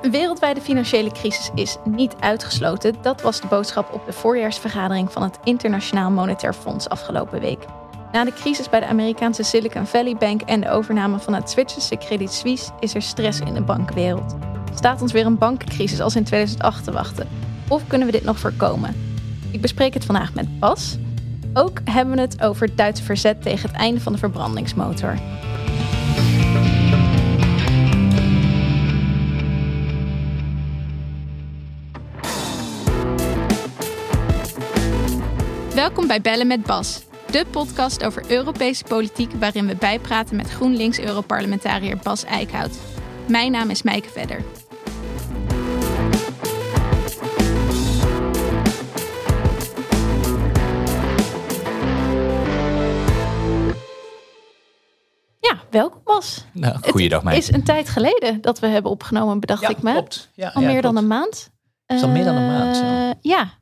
Een wereldwijde financiële crisis is niet uitgesloten. Dat was de boodschap op de voorjaarsvergadering van het Internationaal Monetair Fonds afgelopen week. Na de crisis bij de Amerikaanse Silicon Valley Bank en de overname van het Zwitserse Credit Suisse is er stress in de bankenwereld. Staat ons weer een bankencrisis als in 2008 te wachten? Of kunnen we dit nog voorkomen? Ik bespreek het vandaag met Bas. Ook hebben we het over Duitse verzet tegen het einde van de verbrandingsmotor. Welkom bij Bellen met Bas, de podcast over Europese politiek waarin we bijpraten met GroenLinks-Europarlementariër Bas Eickhout. Mijn naam is Mijke Vedder. Ja, welkom Bas. Nou, goeiedag Het is een tijd geleden dat we hebben opgenomen, bedacht Ja, ik me. klopt. Ja, Al ja, meer dan een maand. Het is al meer dan een maand. Eh, ja.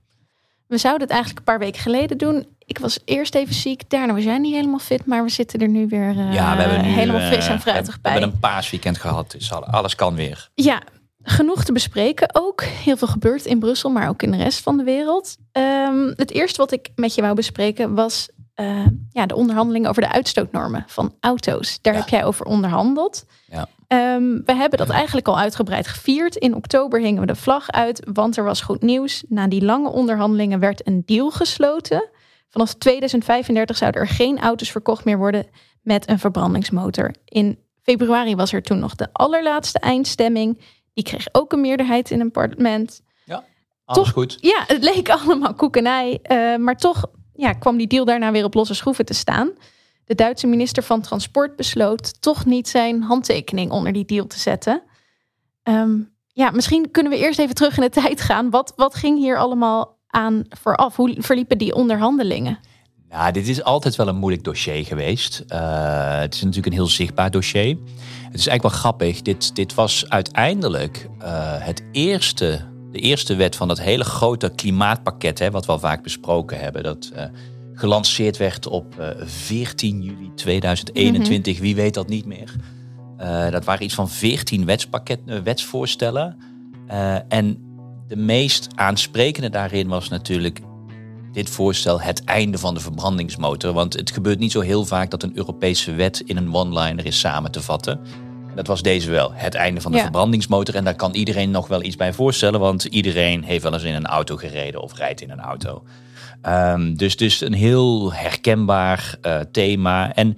We zouden het eigenlijk een paar weken geleden doen. Ik was eerst even ziek. Daarna was jij niet helemaal fit. Maar we zitten er nu weer eh, Ja, we hebben nu helemaal eh, fris en we fruitig bij. hebben een paasweekend gehad, dus al- alles kan weer. Ja, genoeg te bespreken. Ook heel veel gebeurt in Brussel, maar ook in de rest van de wereld. Ehm, het eerste wat ik met je wou bespreken was eh, ja, de onderhandelingen over de uitstootnormen van auto's. Daar Ja. heb jij over onderhandeld. Ja. Ehm, we hebben dat eigenlijk al uitgebreid gevierd. In oktober hingen we de vlag uit, want er was goed nieuws. Na die lange onderhandelingen werd een deal gesloten. Vanaf 2035 zouden er geen auto's verkocht meer worden met een verbrandingsmotor. In februari was er toen nog de allerlaatste eindstemming. Die kreeg ook een meerderheid in een parlement. Alles Toch? goed? Ja, het leek allemaal koekenij. eh, maar toch ja, kwam die deal daarna weer op losse schroeven te staan. De Duitse minister van Transport besloot toch niet zijn handtekening onder die deal te zetten. Ehm, ja, misschien kunnen we eerst even terug in de tijd gaan. Wat, wat ging hier allemaal aan vooraf? Hoe verliepen die onderhandelingen? Nou, dit is altijd wel een moeilijk dossier geweest. Eh, het is natuurlijk een heel zichtbaar dossier. Het is eigenlijk wel grappig. Dit, dit was uiteindelijk eh, het eerste, de eerste wet van dat hele grote klimaatpakket, hè, wat we al vaak besproken hebben. Dat eh, gelanceerd werd op eh, 14 juli 2021. Wie weet dat niet meer. Eh, dat waren iets van 14 wetspakket, eh, wetsvoorstellen. Eh, en de meest aansprekende daarin was natuurlijk dit voorstel het einde van de verbrandingsmotor. Want het gebeurt niet zo heel vaak dat een Europese wet in een one-liner is samen te vatten. Dat was deze wel, het einde van de Ja. verbrandingsmotor. En daar kan iedereen nog wel iets bij voorstellen, want iedereen heeft wel eens in een auto gereden of rijdt in een auto. Ehm, dus, dus een heel herkenbaar eh, thema. En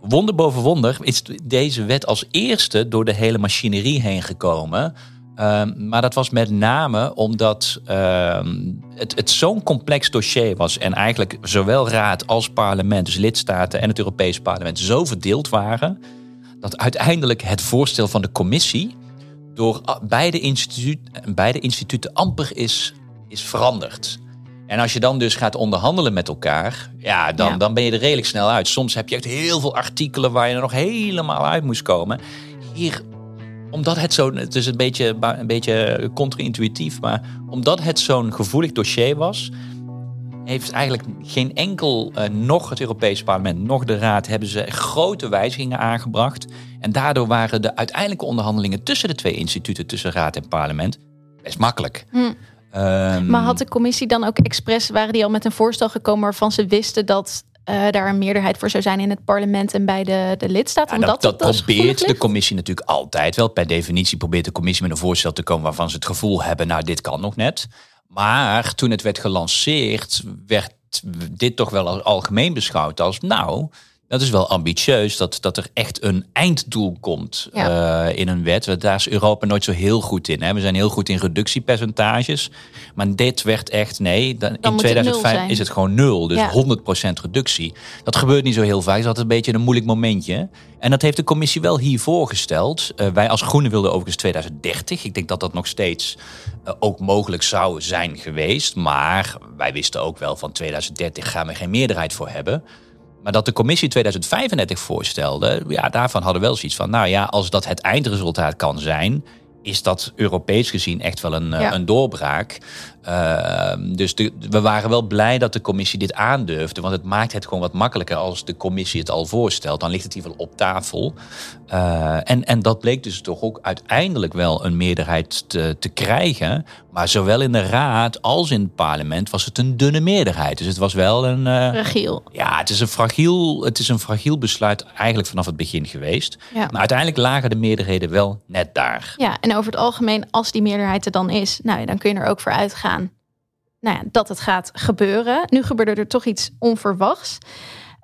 wonder boven wonder is deze wet als eerste door de hele machinerie heen gekomen. Ehm, maar dat was met name omdat ehm, het, het zo'n complex dossier was. En eigenlijk zowel raad als parlement, dus lidstaten en het Europees parlement, zo verdeeld waren. Dat uiteindelijk het voorstel van de commissie door beide, instituut, beide instituten amper is, is veranderd. En als je dan dus gaat onderhandelen met elkaar, ja, dan, Ja. dan ben je er redelijk snel uit. Soms heb je echt heel veel artikelen waar je er nog helemaal uit moest komen. Hier, omdat het zo, het is een beetje, een beetje contra-intuïtief, maar omdat het zo'n gevoelig dossier was, heeft eigenlijk geen enkel, eh, nog het Europese parlement, nog de Raad, hebben ze grote wijzigingen aangebracht. En daardoor waren de uiteindelijke onderhandelingen tussen de twee instituten, tussen Raad en parlement, best makkelijk. Hm. Ehm, Maar had de commissie dan ook expres, waren die al met een voorstel gekomen waarvan ze wisten dat eh, daar een meerderheid voor zou zijn in het parlement en bij de, de lidstaten? Ja, dat, dat dus probeert de commissie natuurlijk altijd wel. Per definitie probeert de commissie met een voorstel te komen waarvan ze het gevoel hebben, nou dit kan nog net. Maar toen het werd gelanceerd, werd dit toch wel algemeen beschouwd als, nou, dat is wel ambitieus dat, dat er echt een einddoel komt Ja. eh, in een wet. Daar is Europa nooit zo heel goed in. Hè. We zijn heel goed in reductiepercentages. Maar dit werd echt, nee, dan, in moet het nul 2005 zijn. is het gewoon nul. Dus Ja. 100% reductie. Dat gebeurt niet zo heel vaak. Dat is altijd een beetje een moeilijk momentje. En dat heeft de commissie wel hier voorgesteld. Eh, wij als Groenen wilden overigens 2030. Ik denk dat dat nog steeds eh, ook mogelijk zou zijn geweest. Maar wij wisten ook wel van 2030 gaan we geen meerderheid voor hebben. Maar dat de commissie 2035 voorstelde, ja, daarvan hadden we wel zoiets van, nou ja, als dat het eindresultaat kan zijn, is dat Europees gezien echt wel een, eh, Ja. een doorbraak. Ehm, dus de, we waren wel blij dat de commissie dit aandurfde. Want het maakt het gewoon wat makkelijker als de commissie het al voorstelt. Dan ligt het in ieder geval op tafel. Uh, en, en dat bleek dus toch ook uiteindelijk wel een meerderheid te, te krijgen. Maar zowel in de raad als in het parlement was het een dunne meerderheid. Dus het was wel een. Uh, fragiel. Ja, het is een fragiel, het is een fragiel besluit eigenlijk vanaf het begin geweest. Ja. Maar uiteindelijk lagen de meerderheden wel net daar. Ja, en over het algemeen, als die meerderheid er dan is, nou, dan kun je er ook voor uitgaan nou ja, dat het gaat gebeuren. Nu gebeurde er toch iets onverwachts.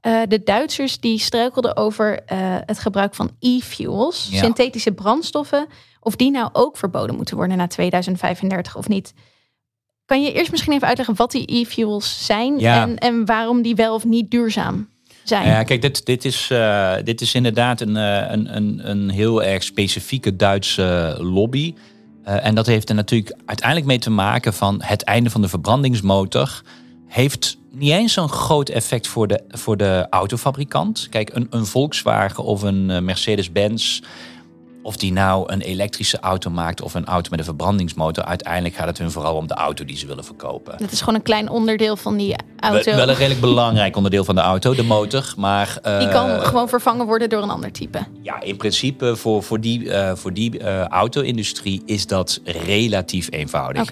Uh, de Duitsers die struikelden over uh, het gebruik van e-fuels, Ja. synthetische brandstoffen, of die nou ook verboden moeten worden na 2035 of niet. Kan je eerst misschien even uitleggen wat die e-fuels zijn Ja. en, en waarom die wel of niet duurzaam zijn? Ja, kijk, dit, dit, is, eh, dit is inderdaad een, eh, een, een, een heel erg specifieke Duitse lobby. Eh, en dat heeft er natuurlijk uiteindelijk mee te maken van het einde van de verbrandingsmotor. Heeft niet eens zo'n groot effect voor de, voor de autofabrikant. Kijk, een, een Volkswagen of een eh, Mercedes-Benz. Of die nou een elektrische auto maakt of een auto met een verbrandingsmotor. Uiteindelijk gaat het hun vooral om de auto die ze willen verkopen. Dat is gewoon een klein onderdeel van die auto. Wel, wel een redelijk belangrijk onderdeel van de auto, de motor. Maar, die kan eh, gewoon vervangen worden door een ander type. Ja, in principe voor, voor die, eh, voor die eh, auto-industrie is dat relatief eenvoudig.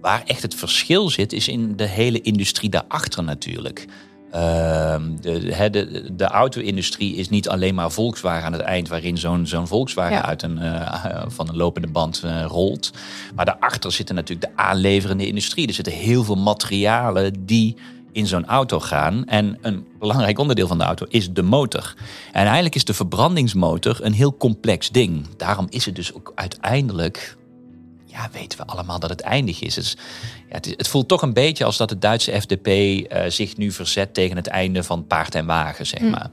Waar echt het verschil zit, is in de hele industrie daarachter natuurlijk. Ehm, de, de, de, auto-industrie is niet alleen maar Volkswagen aan het eind, waarin zo'n zo'n Volkswagen Ja. uit een, eh, van een lopende band eh, rolt. Maar daarachter zitten natuurlijk de aanleverende industrie. Er zitten heel veel materialen die in zo'n auto gaan. En een belangrijk onderdeel van de auto is de motor. En eigenlijk is de verbrandingsmotor een heel complex ding. Daarom is het dus ook uiteindelijk ja, weten we allemaal dat het eindig is. Het, is- ja, het, het voelt toch een beetje als dat de Duitse FDP eh, zich nu verzet tegen het einde van paard en wagen, zeg maar.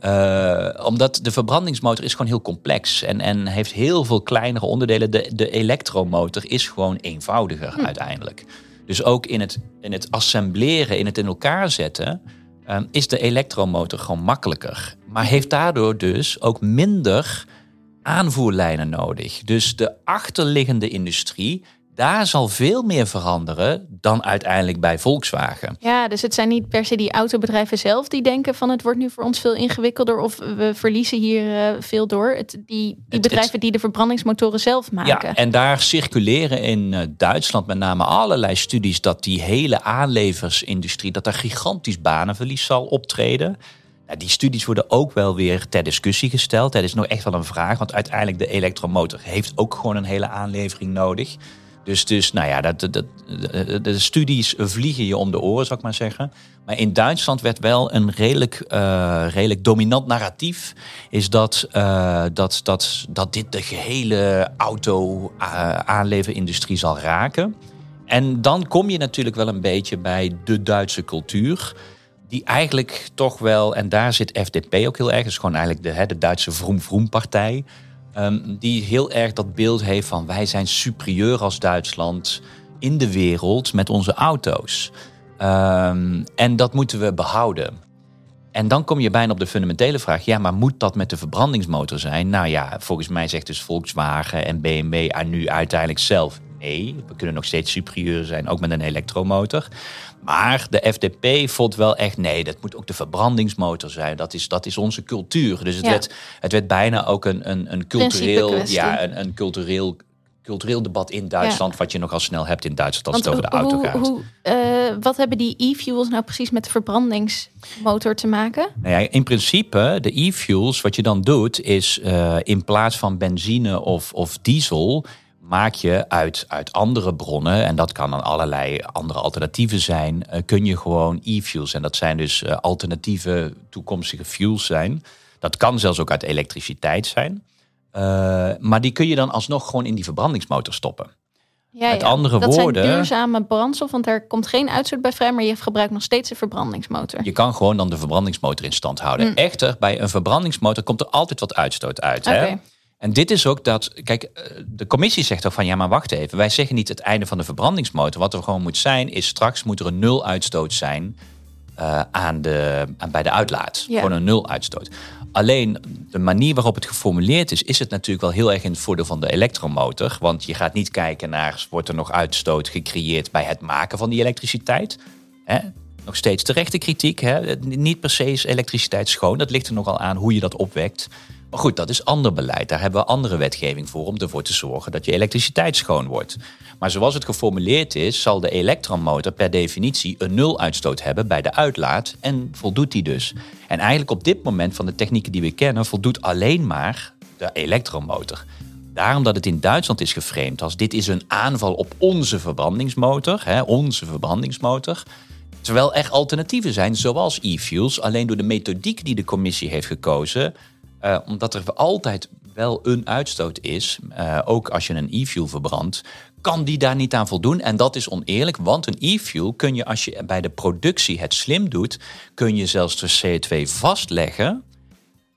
Eh, omdat de verbrandingsmotor is gewoon heel complex en, en heeft heel veel kleinere onderdelen. De, de elektromotor is gewoon eenvoudiger uiteindelijk. Dus ook in het, in het assembleren, in het in elkaar zetten, eh, is de elektromotor gewoon makkelijker. Maar heeft daardoor dus ook minder aanvoerlijnen nodig. Dus de achterliggende industrie, daar zal veel meer veranderen dan uiteindelijk bij Volkswagen. Ja, dus het zijn niet per se die autobedrijven zelf die denken van het wordt nu voor ons veel ingewikkelder of we verliezen hier eh, veel door. Het, die die bedrijven die de verbrandingsmotoren zelf maken. Ja, en daar circuleren in eh, Duitsland met name allerlei studies dat die hele aanleversindustrie, dat daar gigantisch banenverlies zal optreden. Nou, die studies worden ook wel weer ter discussie gesteld. Dat is nog echt wel een vraag, want uiteindelijk de elektromotor heeft ook gewoon een hele aanlevering nodig. Dus, dus nou ja, dat, dat, de, studies vliegen je om de oren, zou ik maar zeggen. Maar in Duitsland werd wel een redelijk, eh, redelijk dominant narratief. Is dat, eh, dat, dat, dat dit de gehele auto-aanleverindustrie zal raken. En dan kom je natuurlijk wel een beetje bij de Duitse cultuur. Die eigenlijk toch wel, en daar zit FDP ook heel erg, is gewoon eigenlijk de, hè, de Duitse vroom-vroom-partij. Ehm, die heel erg dat beeld heeft van wij zijn superieur als Duitsland in de wereld met onze auto's. Ehm, en dat moeten we behouden. En dan kom je bijna op de fundamentele vraag: ja, maar moet dat met de verbrandingsmotor zijn? Nou ja, volgens mij zegt dus Volkswagen en BMW aan nu uiteindelijk zelf: nee, we kunnen nog steeds superieur zijn, ook met een elektromotor. Maar de FDP vond wel echt: nee, dat moet ook de verbrandingsmotor zijn. Dat is, dat is onze cultuur. Dus het, Ja. werd, het werd bijna ook een, een, een cultureel, ja, een, een cultureel, cultureel debat in Duitsland, wat je nog al snel hebt in Duitsland als Want het over de auto gaat. hoe, eh, wat hebben die e-fuels nou precies met de verbrandingsmotor te maken? Nou ja, in principe, de e-fuels, wat je dan doet, is eh, in plaats van benzine of, of diesel, maak je uit, uit andere bronnen, en dat kan dan allerlei andere alternatieven zijn, eh, kun je gewoon e-fuels. En dat zijn dus eh, alternatieve toekomstige fuels zijn. Dat kan zelfs ook uit elektriciteit zijn. Eh, maar die kun je dan alsnog gewoon in die verbrandingsmotor stoppen. Ja, Met ja. andere dat woorden- zijn duurzame brandstof, want er komt geen uitstoot bij vrij, maar je gebruikt nog steeds een verbrandingsmotor. Je kan gewoon dan de verbrandingsmotor in stand houden. Mm. Echter, bij een verbrandingsmotor komt er altijd wat uitstoot uit. Oké. Hè? En dit is ook dat, kijk, eh, de commissie zegt ook van ja, maar wacht even. Wij zeggen niet het einde van de verbrandingsmotor. Wat er gewoon moet zijn, is straks moet er een nul uitstoot zijn eh, aan de, aan, bij de uitlaat. Gewoon een nul uitstoot. Alleen de manier waarop het geformuleerd is, is het natuurlijk wel heel erg in het voordeel van de elektromotor. Want je gaat niet kijken naar, wordt er nog uitstoot gecreëerd bij het maken van die elektriciteit? Hè? Nog steeds terechte kritiek. Hè? Niet per se is elektriciteit schoon. Dat ligt er nogal aan hoe je dat opwekt. Maar goed, dat is ander beleid. Daar hebben we andere wetgeving voor om ervoor te zorgen dat je elektriciteit schoon wordt. Maar zoals het geformuleerd is, zal de elektromotor per definitie een nuluitstoot hebben bij de uitlaat en voldoet die dus. En eigenlijk op dit moment van de technieken die we kennen, voldoet alleen maar de elektromotor. Daarom dat het in Duitsland is geframed als dit is een aanval op onze verbrandingsmotor, hè, onze verbrandingsmotor. Terwijl er alternatieven zijn, zoals e-fuels. Alleen door de methodiek die de commissie heeft gekozen, uh, omdat er altijd wel een uitstoot is, uh, ook als je een e-fuel verbrandt, kan die daar niet aan voldoen. En dat is oneerlijk, want een e-fuel kun je als je bij de productie het slim doet, kun je zelfs de CO2 vastleggen.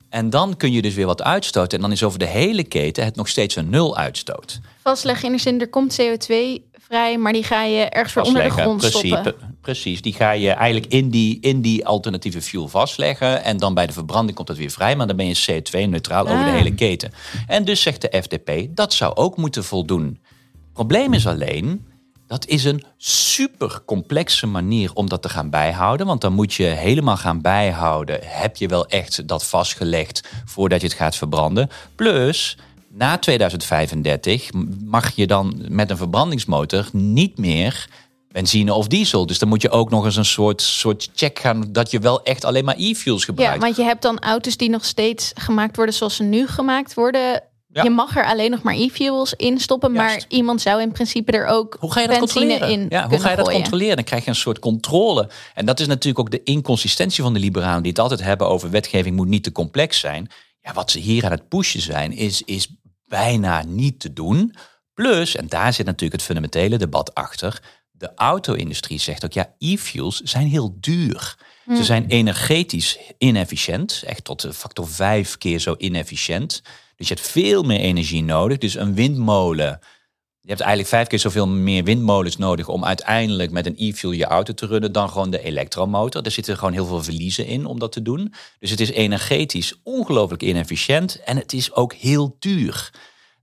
En dan kun je dus weer wat uitstoten. En dan is over de hele keten het nog steeds een nul uitstoot. Vastleggen in de zin, er komt CO2 vrij, maar die ga je ergens weer onder de grond precies, stoppen. Precies, die ga je eigenlijk in die, in die alternatieve fuel vastleggen. En dan bij de verbranding komt het weer vrij, maar dan ben je CO2-neutraal over de ah. hele keten. En dus zegt de FDP, dat zou ook moeten voldoen. Probleem is alleen, dat is een super complexe manier om dat te gaan bijhouden. Want dan moet je helemaal gaan bijhouden. Heb je wel echt dat vastgelegd voordat je het gaat verbranden? Plus, na 2035 mag je dan met een verbrandingsmotor niet meer benzine of diesel. Dus dan moet je ook nog eens een soort, soort check gaan dat je wel echt alleen maar e-fuels gebruikt. Ja, want je hebt dan auto's die nog steeds gemaakt worden zoals ze nu gemaakt worden. Je mag er alleen nog maar e-fuels in stoppen, maar iemand zou in principe er ook hoe ga je dat controleren? in ja, Hoe ga je dat controleren? Dan krijg je een soort controle. En dat is natuurlijk ook de inconsistentie van de liberalen die het altijd hebben over wetgeving moet niet te complex zijn. Ja, wat ze hier aan het pushen zijn, is, is bijna niet te doen. Plus, en daar zit natuurlijk het fundamentele debat achter, de auto-industrie zegt ook, ja, e-fuels zijn heel duur. Ze hmm. zijn energetisch inefficiënt, echt tot de factor vijf keer zo inefficiënt. Dus je hebt veel meer energie nodig. Dus een windmolen, je hebt eigenlijk vijf keer zoveel meer windmolens nodig om uiteindelijk met een e-fuel je auto te runnen dan gewoon de elektromotor. Er zitten gewoon heel veel verliezen in om dat te doen. Dus het is energetisch ongelooflijk inefficiënt en het is ook heel duur.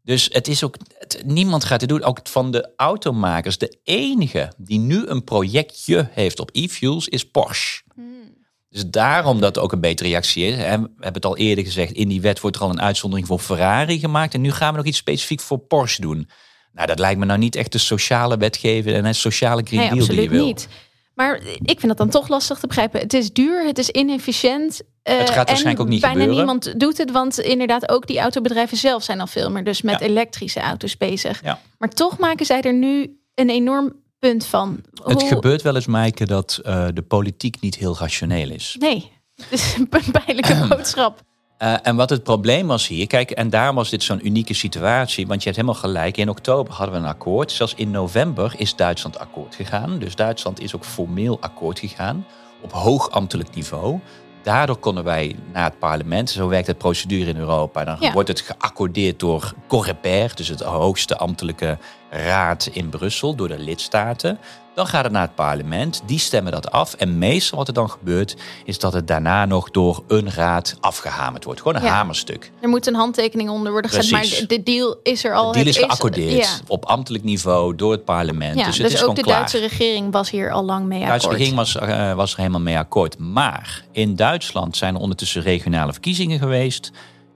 Dus het is ook, niemand gaat het doen. Ook van de automakers, de enige die nu een projectje heeft op e-fuels is Porsche. Hmm. Dus daarom dat ook een betere reactie is. We hebben het al eerder gezegd, in die wet wordt er al een uitzondering voor Ferrari gemaakt. En nu gaan we nog iets specifiek voor Porsche doen. Nou, dat lijkt me nou niet echt de sociale wetgeving en een sociale Green nee, Deal die je wil. Niet. Maar ik vind dat dan toch lastig te begrijpen. Het is duur, het is inefficiënt. Uh, het gaat waarschijnlijk ook niet bijna gebeuren. niemand doet het, want inderdaad ook die autobedrijven zelf zijn al veel meer dus met elektrische auto's bezig. Ja. Maar toch maken zij er nu een enorm punt van. Het gebeurt wel eens, Maaike, dat uh, de politiek niet heel rationeel is. Nee, het is een pijnlijke boodschap. Uh, en wat het probleem was hier, kijk, en daarom was dit zo'n unieke situatie, want je hebt helemaal gelijk. In oktober hadden we een akkoord. Zelfs in november is Duitsland akkoord gegaan. Dus Duitsland is ook formeel akkoord gegaan op hoog ambtelijk niveau. Daardoor konden wij naar het parlement, zo werkt het procedure in Europa. Dan wordt het geaccordeerd door Coreper, dus het hoogste ambtelijke raad in Brussel, door de lidstaten. Dan gaat het naar het parlement, die stemmen dat af. En meestal wat er dan gebeurt, is dat het daarna nog door een raad afgehamerd wordt. Gewoon een hamerstuk. Er moet een handtekening onder worden gezet, maar de deal is er al. De deal is geaccordeerd op ambtelijk niveau door het parlement. Ja, dus, het dus ook de Duitse regering was hier al lang mee akkoord. De Duitse regering was, uh, was er helemaal mee akkoord. Maar in Duitsland zijn er ondertussen regionale verkiezingen geweest.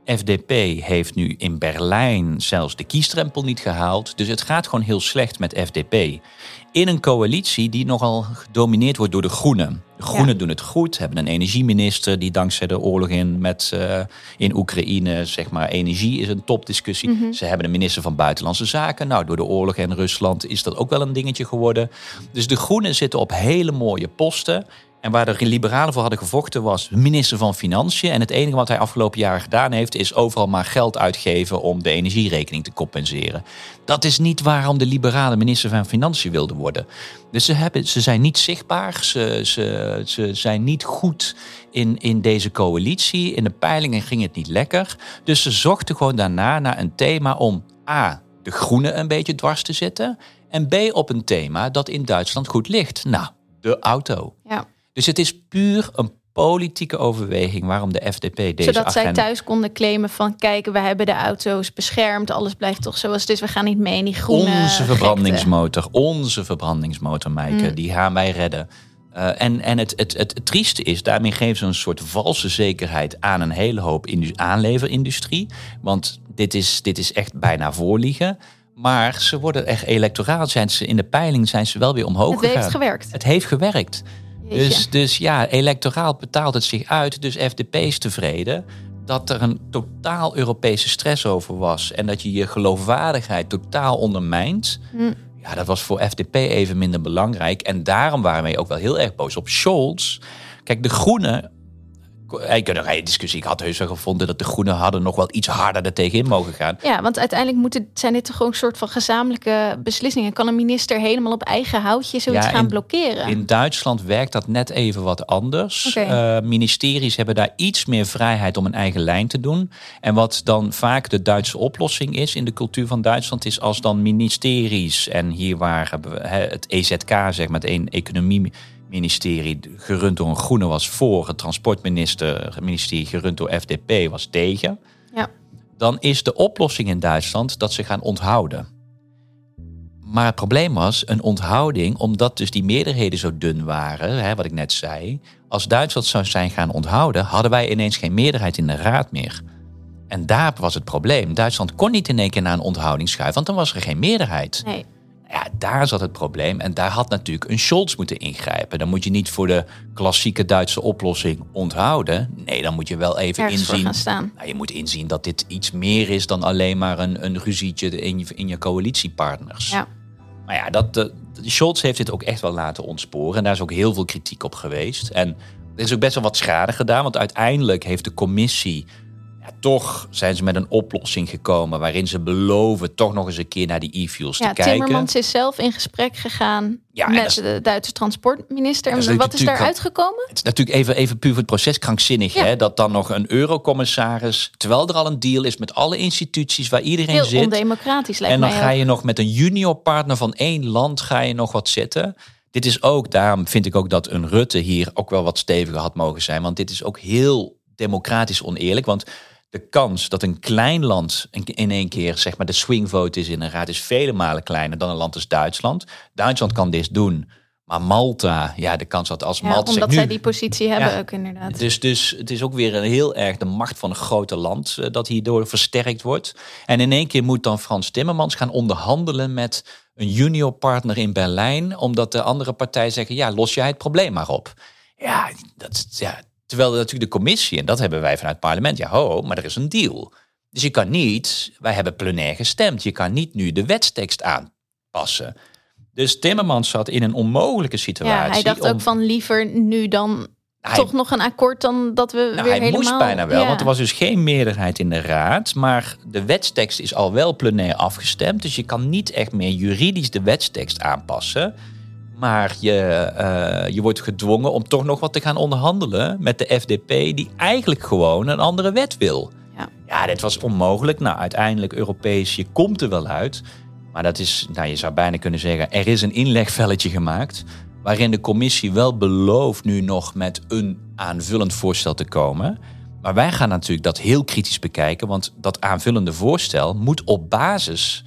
FDP heeft nu in Berlijn zelfs de kiestrempel niet gehaald. Dus het gaat gewoon heel slecht met FDP. In een coalitie die nogal gedomineerd wordt door de Groenen. De Groenen doen het goed, hebben een energieminister die dankzij de oorlog in, met, uh, in Oekraïne, zeg maar, energie is een topdiscussie. Mhm. Ze hebben een minister van Buitenlandse Zaken. Nou, door de oorlog in Rusland is dat ook wel een dingetje geworden. Dus de Groenen zitten op hele mooie posten. En waar de liberalen voor hadden gevochten was minister van Financiën. En het enige wat hij afgelopen jaren gedaan heeft, is overal maar geld uitgeven om de energierekening te compenseren. Dat is niet waarom de liberale minister van Financiën wilde worden. Dus ze, hebben, ze zijn niet zichtbaar, ze, ze, ze zijn niet goed in, in deze coalitie. In de peilingen ging het niet lekker. Dus ze zochten gewoon daarna naar een thema om A. de groenen een beetje dwars te zitten. En B. op een thema dat in Duitsland goed ligt. Nou, de auto. Ja. Dus het is puur een politieke overweging waarom de FDP deze Zodat agenda... zij thuis konden claimen van... kijk, we hebben de auto's beschermd. Alles blijft toch zoals het is. We gaan niet mee in die groene Onze gekte. verbrandingsmotor, onze verbrandingsmotor, Maaike, Mm. die gaan wij redden. Eh, en en het, het, het, het trieste is, daarmee geven ze een soort valse zekerheid aan een hele hoop indu- aanleverindustrie. Want dit is, dit is echt bijna voorliegen. Maar ze worden echt electoraal, zijn ze in de peiling zijn ze wel weer omhoog Het heeft gewerkt. Het heeft gewerkt. Jeetje. Dus, dus ja, electoraal betaalt het zich uit. Dus FDP is tevreden dat er een totaal Europese stress over was. En dat je je geloofwaardigheid totaal ondermijnt. Hm. Ja, dat was voor FDP even minder belangrijk. En daarom waren wij ook wel heel erg boos op Scholz. Kijk, de Groenen. Ik had een discussie. Ik had heus wel gevonden dat de Groenen hadden nog wel iets harder er tegenin mogen gaan. Ja, want uiteindelijk moeten, zijn dit toch gewoon een soort van gezamenlijke beslissingen. Kan een minister helemaal op eigen houtje zoiets Ja, gaan in- blokkeren? In Duitsland werkt dat net even wat anders. Eh, ministeries hebben daar iets meer vrijheid om een eigen lijn te doen. En wat dan vaak de Duitse oplossing is in de cultuur van Duitsland, is als dan ministeries, en hier waar hebben we hè, het EZK, zeg maar, het een economie-ministerie, gerund door een groene was voor, het transportminister, ministerie gerund door FDP was tegen. Ja. Dan is de oplossing in Duitsland dat ze gaan onthouden. Maar het probleem was een onthouding, omdat dus die meerderheden zo dun waren, hè, wat ik net zei. Als Duitsland zou zijn gaan onthouden, hadden wij ineens geen meerderheid in de raad meer. En daar was het probleem. Duitsland kon niet in één keer naar een onthouding schuiven, want dan was er geen meerderheid. Nee. Ja, daar zat het probleem. En daar had natuurlijk een Scholz moeten ingrijpen. Dan moet je niet voor de klassieke Duitse oplossing onthouden. Nee, dan moet je wel even Ergens inzien. gaan staan. Nou, je moet inzien dat dit iets meer is dan alleen maar een, een ruzietje in je, in je coalitiepartners. Ja. Maar ja, dat, de, de Scholz heeft dit ook echt wel laten ontsporen. En daar is ook heel veel kritiek op geweest. En er is ook best wel wat schade gedaan. Want uiteindelijk heeft de commissie... Ja, toch zijn ze met een oplossing gekomen... waarin ze beloven toch nog eens een keer naar die e-fuels Ja, te kijken. Timmermans is zelf in gesprek gegaan Ja, met is- de Duitse transportminister. En wat is daar uitgekomen? Het is natuurlijk even, even puur voor het proces krankzinnig. Hè? Dat dan nog een eurocommissaris... terwijl er al een deal is met alle instituties waar iedereen Heel zit... ondemocratisch lijkt En dan mij ga ook. je nog met een junior partner van één land ga je nog wat zitten. Dit is ook, daarom vind ik ook dat een Rutte hier ook wel wat steviger had mogen zijn. Want dit is ook heel democratisch oneerlijk. Want de kans dat een klein land in- één keer zeg maar de swingvote is in een raad is vele malen kleiner dan een land als Duitsland. Duitsland kan dit doen. Maar Malta, ja, de kans dat als Ja, Malta omdat nu, zij die positie hebben Ja. ook inderdaad. dus, dus het is ook weer een heel erg de macht van een grote land eh, dat hierdoor versterkt wordt. En in één keer moet dan Frans Timmermans gaan onderhandelen met een junior partner in Berlijn, omdat de andere partij zeggen, ja, los jij het probleem maar op. Ja, dat, ja, terwijl natuurlijk de commissie, en dat hebben wij vanuit het parlement, ja ho, maar er is een deal. Dus je kan niet, wij hebben plenair gestemd, je kan niet nu de wetstekst aanpassen. Dus Timmermans zat in een onmogelijke situatie. ja, hij dacht om- ook van liever nu dan Hij- toch nog een akkoord dan dat we nou, weer hij helemaal... moest bijna wel, Ja. want er was dus geen meerderheid in de raad. Maar de wetstekst is al wel plenair afgestemd. Dus je kan niet echt meer juridisch de wetstekst aanpassen. Maar je, eh, je wordt gedwongen om toch nog wat te gaan onderhandelen met de FDP, die eigenlijk gewoon een andere wet wil. Ja. ja, dit was onmogelijk. Nou, uiteindelijk Europees, je komt er wel uit. Maar dat is, nou, je zou bijna kunnen zeggen, er is een inlegvelletje gemaakt. Waarin de commissie wel belooft nu nog met een aanvullend voorstel te komen. Maar wij gaan natuurlijk dat heel kritisch bekijken. Want dat aanvullende voorstel moet op basis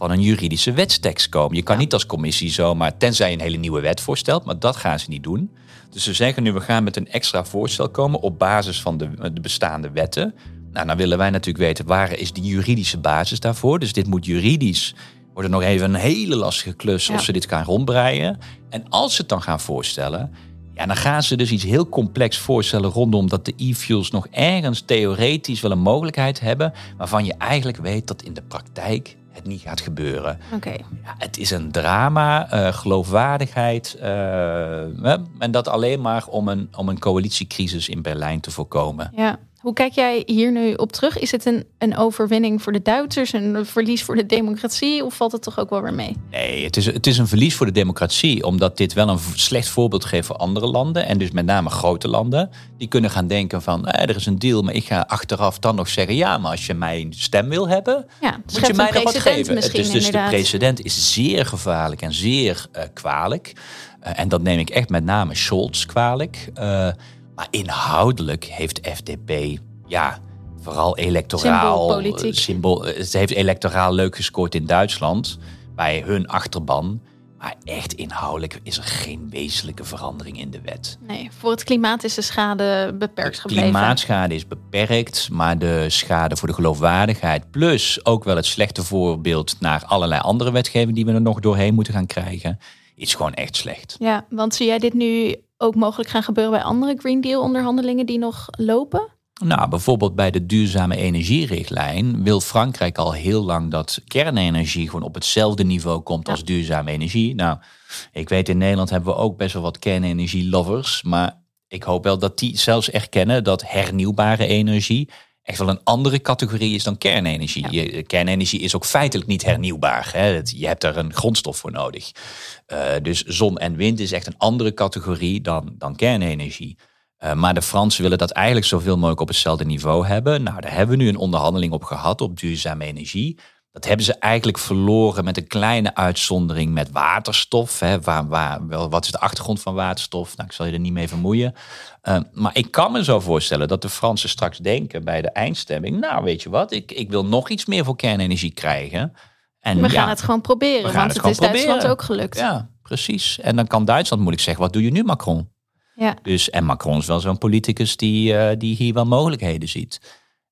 van een juridische wetstekst komen. Je kan niet als commissie zomaar, tenzij je een hele nieuwe wet voorstelt. Maar dat gaan ze niet doen. Dus ze zeggen nu, we gaan met een extra voorstel komen op basis van de, de bestaande wetten. Nou, dan willen wij natuurlijk weten, waar is die juridische basis daarvoor? Dus dit moet juridisch wordt het nog even een hele lastige klus Ja. of ze dit gaan rondbreien. En als ze het dan gaan voorstellen, ja, dan gaan ze dus iets heel complex voorstellen rondom dat de e-fuels nog ergens theoretisch wel een mogelijkheid hebben, waarvan je eigenlijk weet dat in de praktijk het niet gaat gebeuren. Oké. Ja, het is een drama, eh, geloofwaardigheid. eh, en dat alleen maar om een, om een coalitiecrisis in Berlijn te voorkomen. Ja. Hoe kijk jij hier nu op terug? Is het een, een overwinning voor de Duitsers, een verlies voor de democratie, of valt het toch ook wel weer mee? Nee, het is, het is een verlies voor de democratie, omdat dit wel een slecht voorbeeld geeft voor andere landen. En dus met name grote landen. Die kunnen gaan denken van, eh, er is een deal, maar ik ga achteraf dan nog zeggen, ja, maar als je mijn stem wil hebben, Ja, moet je mij nog wat geven. Het is dus de precedent is zeer gevaarlijk en zeer eh, kwalijk. Eh, en dat neem ik echt met name Scholz kwalijk. Maar inhoudelijk heeft FDP, ja, vooral electoraal. Symbool, het heeft electoraal leuk gescoord in Duitsland. Bij hun achterban. Maar echt inhoudelijk is er geen wezenlijke verandering in de wet. Nee, voor het klimaat is de schade beperkt De gebleven. klimaatschade is beperkt, maar de schade voor de geloofwaardigheid, plus ook wel het slechte voorbeeld naar allerlei andere wetgeving die we er nog doorheen moeten gaan krijgen, is gewoon echt slecht. Ja, want zie jij dit nu ook mogelijk gaan gebeuren bij andere Green Deal onderhandelingen die nog lopen? Nou, bijvoorbeeld bij de duurzame energierichtlijn wil Frankrijk al heel lang dat kernenergie gewoon op hetzelfde niveau komt als duurzame energie. Nou, ik weet in Nederland hebben we ook best wel wat kernenergie-lovers, maar ik hoop wel dat die zelfs erkennen dat hernieuwbare energie echt wel een andere categorie is dan kernenergie. Je- Kernenergie is ook feitelijk niet hernieuwbaar. Hè? Het- Je hebt daar een grondstof voor nodig. Eh, dus zon en wind is echt een andere categorie dan, dan kernenergie. Eh, maar de Fransen willen dat eigenlijk zoveel mogelijk op hetzelfde niveau hebben. Nou, daar hebben we nu een onderhandeling op gehad op duurzame energie. Dat hebben ze eigenlijk verloren met een kleine uitzondering met waterstof. Hè. Waar, waar, wel, wat is de achtergrond van waterstof? Nou, ik zal je er niet mee vermoeien. Eh, maar ik kan me zo voorstellen dat de Fransen straks denken bij de eindstemming. Nou, weet je wat, ik, ik wil nog iets meer voor kernenergie krijgen. En We gaan het gewoon proberen, want het is Duitsland proberen. ook gelukt. Ja, precies. En dan kan Duitsland moeilijk zeggen, wat doe je nu Macron? Ja. Dus, en Macron is wel zo'n politicus die, eh, die hier wel mogelijkheden ziet.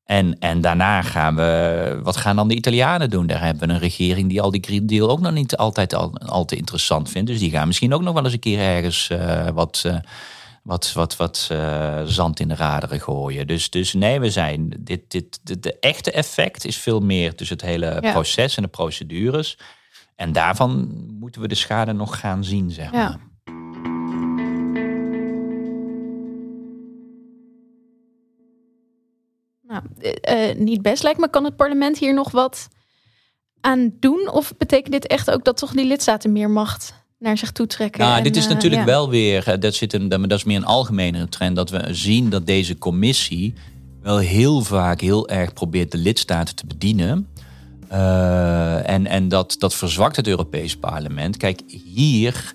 En, en daarna gaan we, wat gaan dan de Italianen doen? Daar hebben we een regering die al die Green Deal ook nog niet altijd al, al te interessant vindt. Dus die gaan misschien ook nog wel eens een keer ergens eh, wat, eh, wat, wat, wat eh, zand in de raderen gooien. Dus, dus nee, we zijn, dit, dit, de, de echte effect is veel meer tussen het hele Ja. proces en de procedures. En daarvan moeten we de schade nog gaan zien, zeg maar. Ja. Nou, eh, eh, niet best lijkt me. Kan het parlement hier nog wat aan doen? Of betekent dit echt ook dat toch die lidstaten meer macht naar zich toe trekken? Nou, En, dit is eh, natuurlijk ja. wel weer, dat, zit een, dat is meer een algemene trend, dat we zien dat deze commissie wel heel vaak heel erg probeert de lidstaten te bedienen. En en dat, dat verzwakt het Europees Parlement. Kijk, hier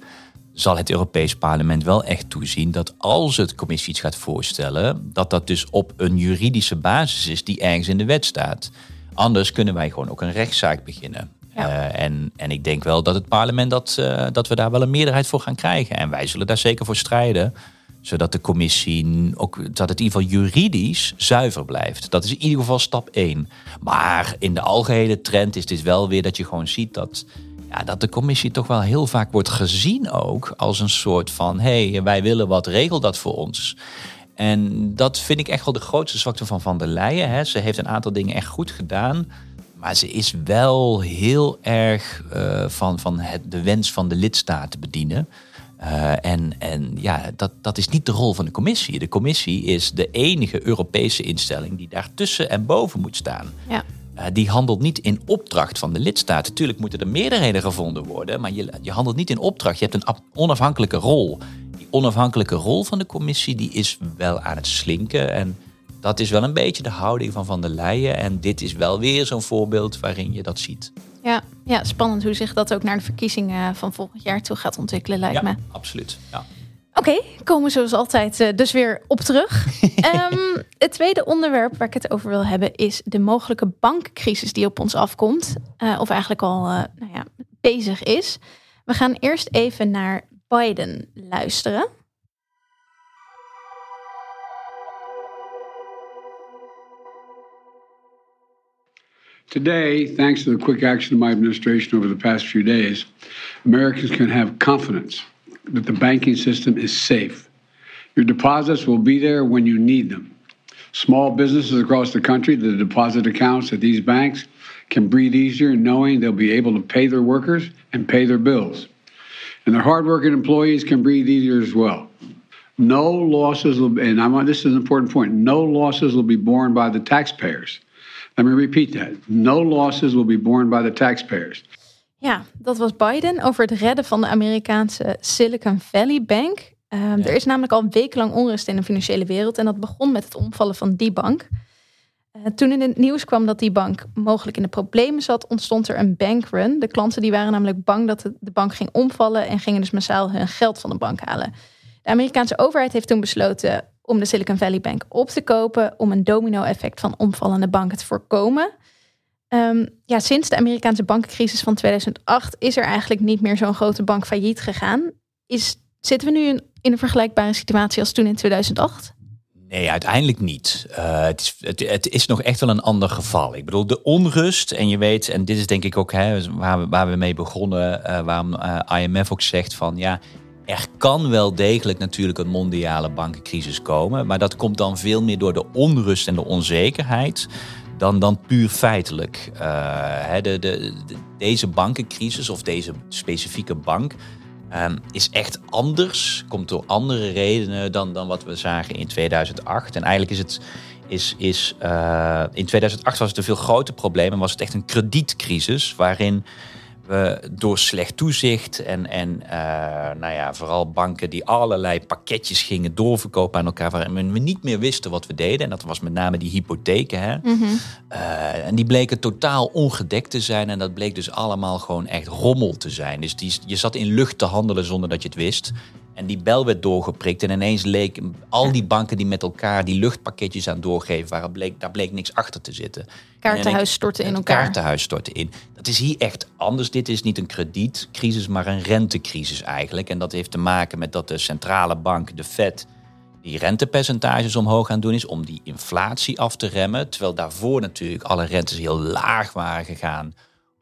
zal het Europees Parlement wel echt toezien dat als het commissie iets gaat voorstellen, dat dat dus op een juridische basis is die ergens in de wet staat. Anders kunnen wij gewoon ook een rechtszaak beginnen. Ja. Eh, en, en ik denk wel dat het parlement dat, eh, dat we daar wel een meerderheid voor gaan krijgen. En wij zullen daar zeker voor strijden. Zodat de commissie ook dat het in ieder geval juridisch zuiver blijft. Dat is in ieder geval stap één. Maar in de algehele trend is dit wel weer dat je gewoon ziet dat, ja, dat de commissie toch wel heel vaak wordt gezien ook als een soort van hé, hey, wij willen wat, regel dat voor ons. En dat vind ik echt wel de grootste zwakte van Van der Leyen. Hè. Ze heeft een aantal dingen echt goed gedaan. Maar ze is wel heel erg eh, van, van het, de wens van de lidstaten bedienen. Eh, en en ja, dat, dat is niet de rol van de commissie. De commissie is de enige Europese instelling die daartussen en boven moet staan. Ja. Eh, die handelt niet in opdracht van de lidstaten. Tuurlijk moeten er meerderheden gevonden worden, maar je, je handelt niet in opdracht. Je hebt een onafhankelijke rol. Die onafhankelijke rol van de commissie die is wel aan het slinken. En dat is wel een beetje de houding van Van der Leyen. En dit is wel weer zo'n voorbeeld waarin je dat ziet. Ja, ja, spannend hoe zich dat ook naar de verkiezingen van volgend jaar toe gaat ontwikkelen, lijkt me. ja, absoluut. Ja. Oké, komen we zoals altijd eh, dus weer op terug. Ehm, het tweede onderwerp waar ik het over wil hebben is de mogelijke bankcrisis die op ons afkomt. Eh, of eigenlijk al eh, nou ja, bezig is. We gaan eerst even naar Biden luisteren. Today, thanks to the quick action of my administration over the past few days, Americans can have confidence that the banking system is safe. Your deposits will be there when you need them. Small businesses across the country, the deposit accounts at these banks can breathe easier knowing they'll be able to pay their workers and pay their bills. And their hardworking employees can breathe easier as well. No losses will, and I want this is an important point. No losses will be borne by the taxpayers. Let me repeat that. No losses will be borne by the taxpayers. Ja, dat was Biden over het redden van de Amerikaanse Silicon Valley Bank. Ehm, Er is namelijk al wekenlang onrust in de financiële wereld en dat begon met het omvallen van die bank. Eh, toen in het nieuws kwam dat die bank mogelijk in de problemen zat, ontstond er een bankrun. De klanten die waren namelijk bang dat de- de bank ging omvallen en gingen dus massaal hun geld van de bank halen. De Amerikaanse overheid heeft toen besloten om de Silicon Valley Bank op te kopen om een domino-effect van omvallende banken te voorkomen. Ehm, ja, sinds de Amerikaanse bankencrisis van 2008 is er eigenlijk niet meer zo'n grote bank failliet gegaan. Is, zitten we nu in, een vergelijkbare situatie als toen in 2008? Nee, uiteindelijk niet. Uh, het, is, het, is nog echt wel een ander geval. Ik bedoel, de onrust, en je weet, en dit is denk ik ook hè, waar, we, waar we mee begonnen, uh, waarom uh, IMF ook zegt van ja, er kan wel degelijk natuurlijk een mondiale bankencrisis komen, maar dat komt dan veel meer door de onrust en de onzekerheid dan, dan puur feitelijk. Hè, de, de, de, deze bankencrisis of deze specifieke bank Um, is echt anders, komt door andere redenen dan, dan wat we zagen in 2008. En eigenlijk is het, is, is, uh, in 2008 was het een veel groter probleem en was het echt een kredietcrisis waarin we door slecht toezicht en, en uh, nou ja, vooral banken die allerlei pakketjes gingen doorverkopen aan elkaar, waarin we niet meer wisten wat we deden. En dat was met name die hypotheken. Hè? Mm -hmm. uh, en die bleken totaal ongedekt te zijn. En dat bleek dus allemaal gewoon echt rommel te zijn. Dus die, je zat in lucht te handelen zonder dat je het wist. En die bel werd doorgeprikt. En ineens leek al die banken die met elkaar die luchtpakketjes aan doorgeven waren, bleek, daar bleek niks achter te zitten. Kaartenhuis stortte in elkaar. Kaartenhuis stortte in. Dat is hier echt anders. Dit is niet een kredietcrisis, maar een rentecrisis eigenlijk. En dat heeft te maken met dat de centrale bank, de Fed, die rentepercentages omhoog gaan doen is om die inflatie af te remmen. Terwijl daarvoor natuurlijk alle rentes heel laag waren gegaan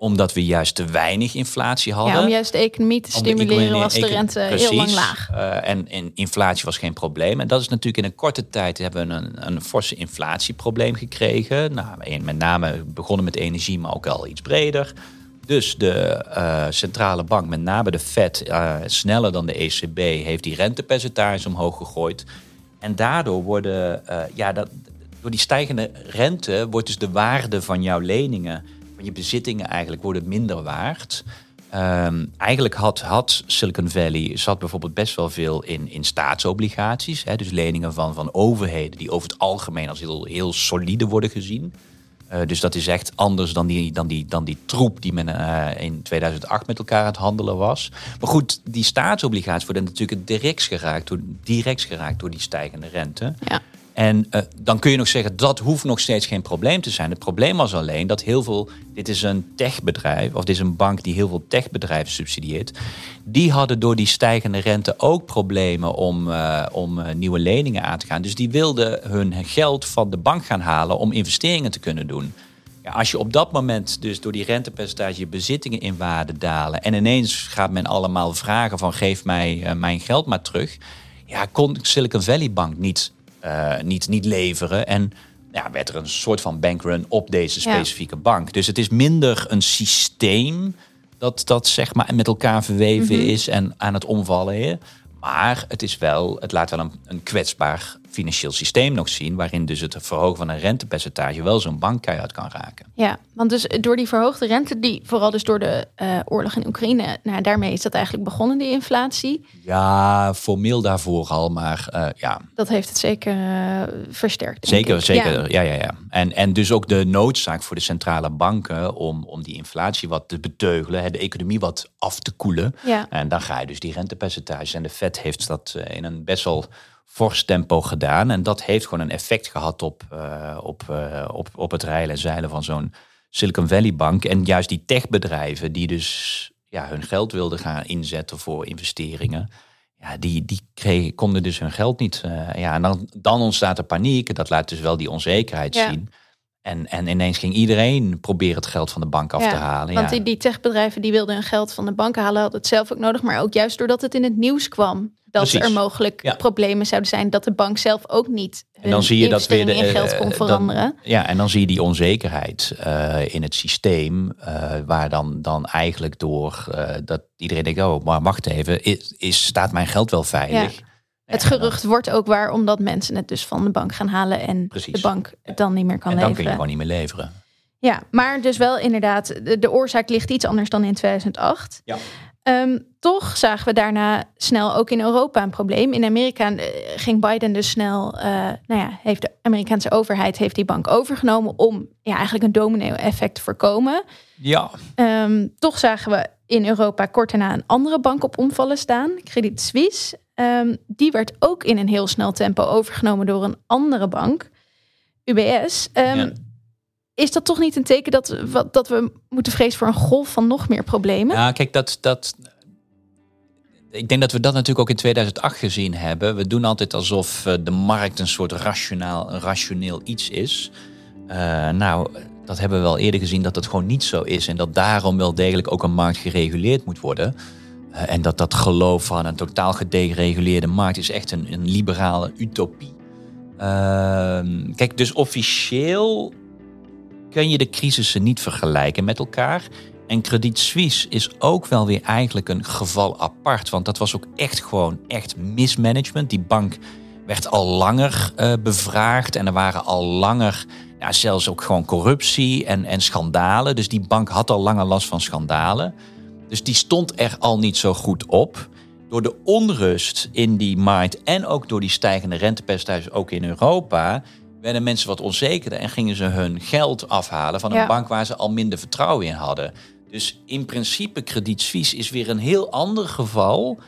omdat we juist te weinig inflatie hadden. Ja, om juist de economie te stimuleren was de rente Precies. heel lang laag. Uh, en, en, inflatie was geen probleem. En dat is natuurlijk in een korte tijd hebben we een, een forse inflatieprobleem gekregen. Nou, met name begonnen met energie, maar ook al iets breder. Dus de uh, centrale bank, met name de Fed, uh, sneller dan de ECB, heeft die rentepercentages omhoog gegooid. En daardoor worden, ja, dat, door die stijgende rente wordt dus de waarde van jouw leningen je bezittingen eigenlijk worden minder waard. Um, eigenlijk had, had Silicon Valley zat bijvoorbeeld best wel veel in, in staatsobligaties. Hè, dus leningen van, van overheden die over het algemeen als heel, heel solide worden gezien. Uh, dus dat is echt anders dan die, dan die, dan die troep die men uh, in 2008 met elkaar aan het handelen was. Maar goed, die staatsobligaties worden natuurlijk direct geraakt door, direct geraakt door die stijgende rente. Ja. En uh, dan kun je nog zeggen, dat hoeft nog steeds geen probleem te zijn. Het probleem was alleen dat heel veel, dit is een techbedrijf, of dit is een bank die heel veel techbedrijven subsidieert. Die hadden door die stijgende rente ook problemen om, uh, om uh, nieuwe leningen aan te gaan. Dus die wilden hun geld van de bank gaan halen om investeringen te kunnen doen. Ja, als je op dat moment dus door die rentepercentage je bezittingen in waarde dalen en ineens gaat men allemaal vragen van geef mij mijn geld maar terug. Ja, kon Silicon Valley Bank niet niet, niet leveren. En ja, werd er een soort van bankrun op deze specifieke ja. bank. Dus het is minder een systeem dat, dat zeg maar met elkaar verweven mm -hmm. is en aan het omvallen is. Maar het is wel, het laat wel een, een kwetsbaar financieel systeem nog zien, waarin dus het verhogen van een rentepercentage wel zo'n bank keihard kan raken. Ja, want dus door die verhoogde rente, die vooral dus door de uh, oorlog in Oekraïne, nou, daarmee is dat eigenlijk begonnen, die inflatie. Ja, formeel daarvoor al, maar uh, ja. Dat heeft het zeker uh, versterkt. Zeker, ik. zeker. Ja. ja, ja, ja. En, en dus ook de noodzaak voor de centrale banken om, om die inflatie wat te beteugelen, de economie wat af te koelen. Ja. En dan ga je dus die rentepercentages. En de Fed heeft dat in een best wel fors tempo gedaan. En dat heeft gewoon een effect gehad op, uh, op, uh, op, op het rijlen en zeilen van zo'n Silicon Valley Bank. En juist die techbedrijven die dus ja, hun geld wilden gaan inzetten voor investeringen. Ja, die, die kregen, konden dus hun geld niet. Uh, ja, en dan, dan ontstaat er paniek. Dat laat dus wel die onzekerheid ja. zien. En, en ineens ging iedereen proberen het geld van de bank af ja, te halen. Want ja. die, die techbedrijven die wilden hun geld van de bank halen, hadden het zelf ook nodig. Maar ook juist doordat het in het nieuws kwam. Dat Precies. er mogelijk Ja. problemen zouden zijn. Dat de bank zelf ook niet En dan zie je dat weer de, in geld kon eh, veranderen. Dan, ja, en dan zie je die onzekerheid eh, in het systeem, eh, waar dan, dan eigenlijk door eh, dat iedereen denkt, oh, maar wacht even, is, is, staat mijn geld wel veilig? Ja. Het gerucht wordt ook waar omdat mensen het dus van de bank gaan halen en Precies. de bank het dan niet meer kan en dan kun leveren. je gewoon niet meer leveren. Ja, maar dus wel inderdaad, de, de oorzaak ligt iets anders dan in 2008. Ja. Ehm, toch zagen we daarna snel ook in Europa een probleem. In Amerika eh, ging Biden dus snel, eh, nou ja, heeft de Amerikaanse overheid heeft die bank overgenomen om ja, eigenlijk een domino-effect te voorkomen. Ja, Ehm, toch zagen we in Europa kort daarna een andere bank op omvallen staan, Credit Suisse. Ehm, die werd ook in een heel snel tempo overgenomen door een andere bank, UBS. Ja. Is dat toch niet een teken dat, dat we moeten vrezen voor een golf van nog meer problemen? Ja, kijk, dat, dat. Ik denk dat we dat natuurlijk ook in 2008 gezien hebben. We doen altijd alsof eh, de markt een soort rationaal, rationeel iets is. Eh, nou, dat hebben we wel eerder gezien dat dat gewoon niet zo is. En dat daarom wel degelijk ook een markt gereguleerd moet worden. Eh, en dat dat geloof van een totaal gedegereguleerde markt is echt een, een liberale utopie. Ehm, kijk, dus officieel kun je de crisissen niet vergelijken met elkaar. En Credit Suisse is ook wel weer eigenlijk een geval apart. Want dat was ook echt gewoon echt mismanagement. Die bank werd al langer eh, bevraagd. En er waren al langer ja, zelfs ook gewoon corruptie en, en schandalen. Dus die bank had al langer last van schandalen. Dus die stond er al niet zo goed op. Door de onrust in die markt en ook door die stijgende rentepercentages ook in Europa... werden mensen wat onzekerder en gingen ze hun geld afhalen van een Ja. bank waar ze al minder vertrouwen in hadden. Dus in principe Credit Suisse is weer een heel ander geval.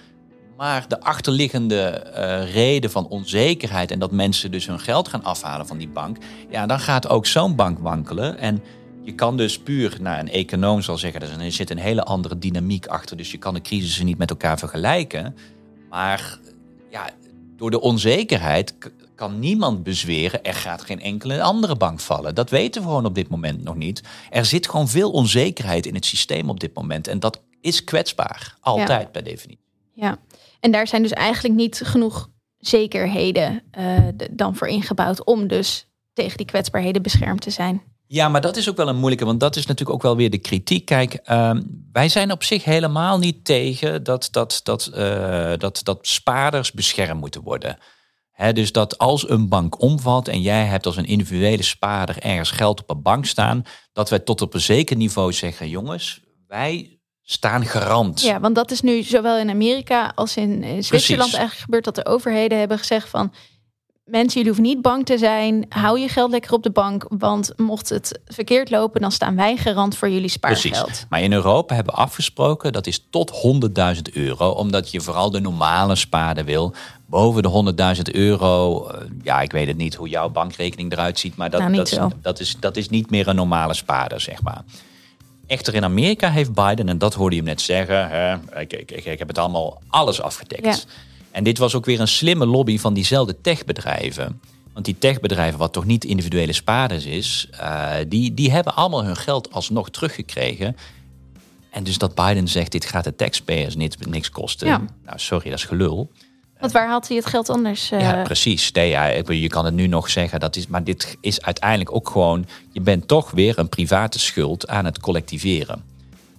Maar de achterliggende eh, reden van onzekerheid en dat mensen dus hun geld gaan afhalen van die bank, ja, dan gaat ook zo'n bank wankelen. En je kan dus puur, nou, een econoom zal zeggen, er zit een hele andere dynamiek achter, dus je kan de crisissen niet met elkaar vergelijken. Maar ja, door de onzekerheid kan niemand bezweren, er gaat geen enkele andere bank vallen. Dat weten we gewoon op dit moment nog niet. Er zit gewoon veel onzekerheid in het systeem op dit moment. En dat is kwetsbaar, altijd per definitie. Ja, en daar zijn dus eigenlijk niet genoeg zekerheden eh, dan voor ingebouwd om dus tegen die kwetsbaarheden beschermd te zijn. Ja, maar dat is ook wel een moeilijke, want dat is natuurlijk ook wel weer de kritiek. Kijk, ehm, wij zijn op zich helemaal niet tegen dat, dat, dat, eh, dat, dat spaarders beschermd moeten worden. Dus dat als een bank omvalt en jij hebt als een individuele spaarder ergens geld op een bank staan, dat wij tot op een zeker niveau zeggen, jongens, wij staan garant. Ja, want dat is nu zowel in Amerika als in, in Zwitserland eigenlijk gebeurd dat de overheden hebben gezegd van mensen, jullie hoeven niet bang te zijn, hou je geld lekker op de bank, want mocht het verkeerd lopen, dan staan wij garant voor jullie spaargeld. Precies. Maar in Europa hebben we afgesproken dat is tot 100.000 euro, omdat je vooral de normale spaarder wil. Boven de 100.000 euro, eh, ja, ik weet het niet hoe jouw bankrekening eruit ziet, maar dat, Nou, dat, is, dat, is, dat is niet meer een normale spaarder, zeg maar. Echter in Amerika heeft Biden, en dat hoorde je hem net zeggen, hè, ik, ik, ik, ik heb het allemaal alles afgedekt. Ja. En dit was ook weer een slimme lobby van diezelfde techbedrijven. Want die techbedrijven, wat toch niet individuele spaarders is, eh, die, die hebben allemaal hun geld alsnog teruggekregen. En dus dat Biden zegt, dit gaat de taxpayers niet, niks kosten. Ja. Nou, sorry, dat is gelul. Want waar haalt hij het geld anders? eh, Ja, precies. Nee, ja, je kan het nu nog zeggen, dat is, maar dit is uiteindelijk ook gewoon... je bent toch weer een private schuld aan het collectiveren.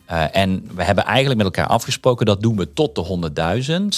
Eh, en we hebben eigenlijk met elkaar afgesproken, dat doen we tot de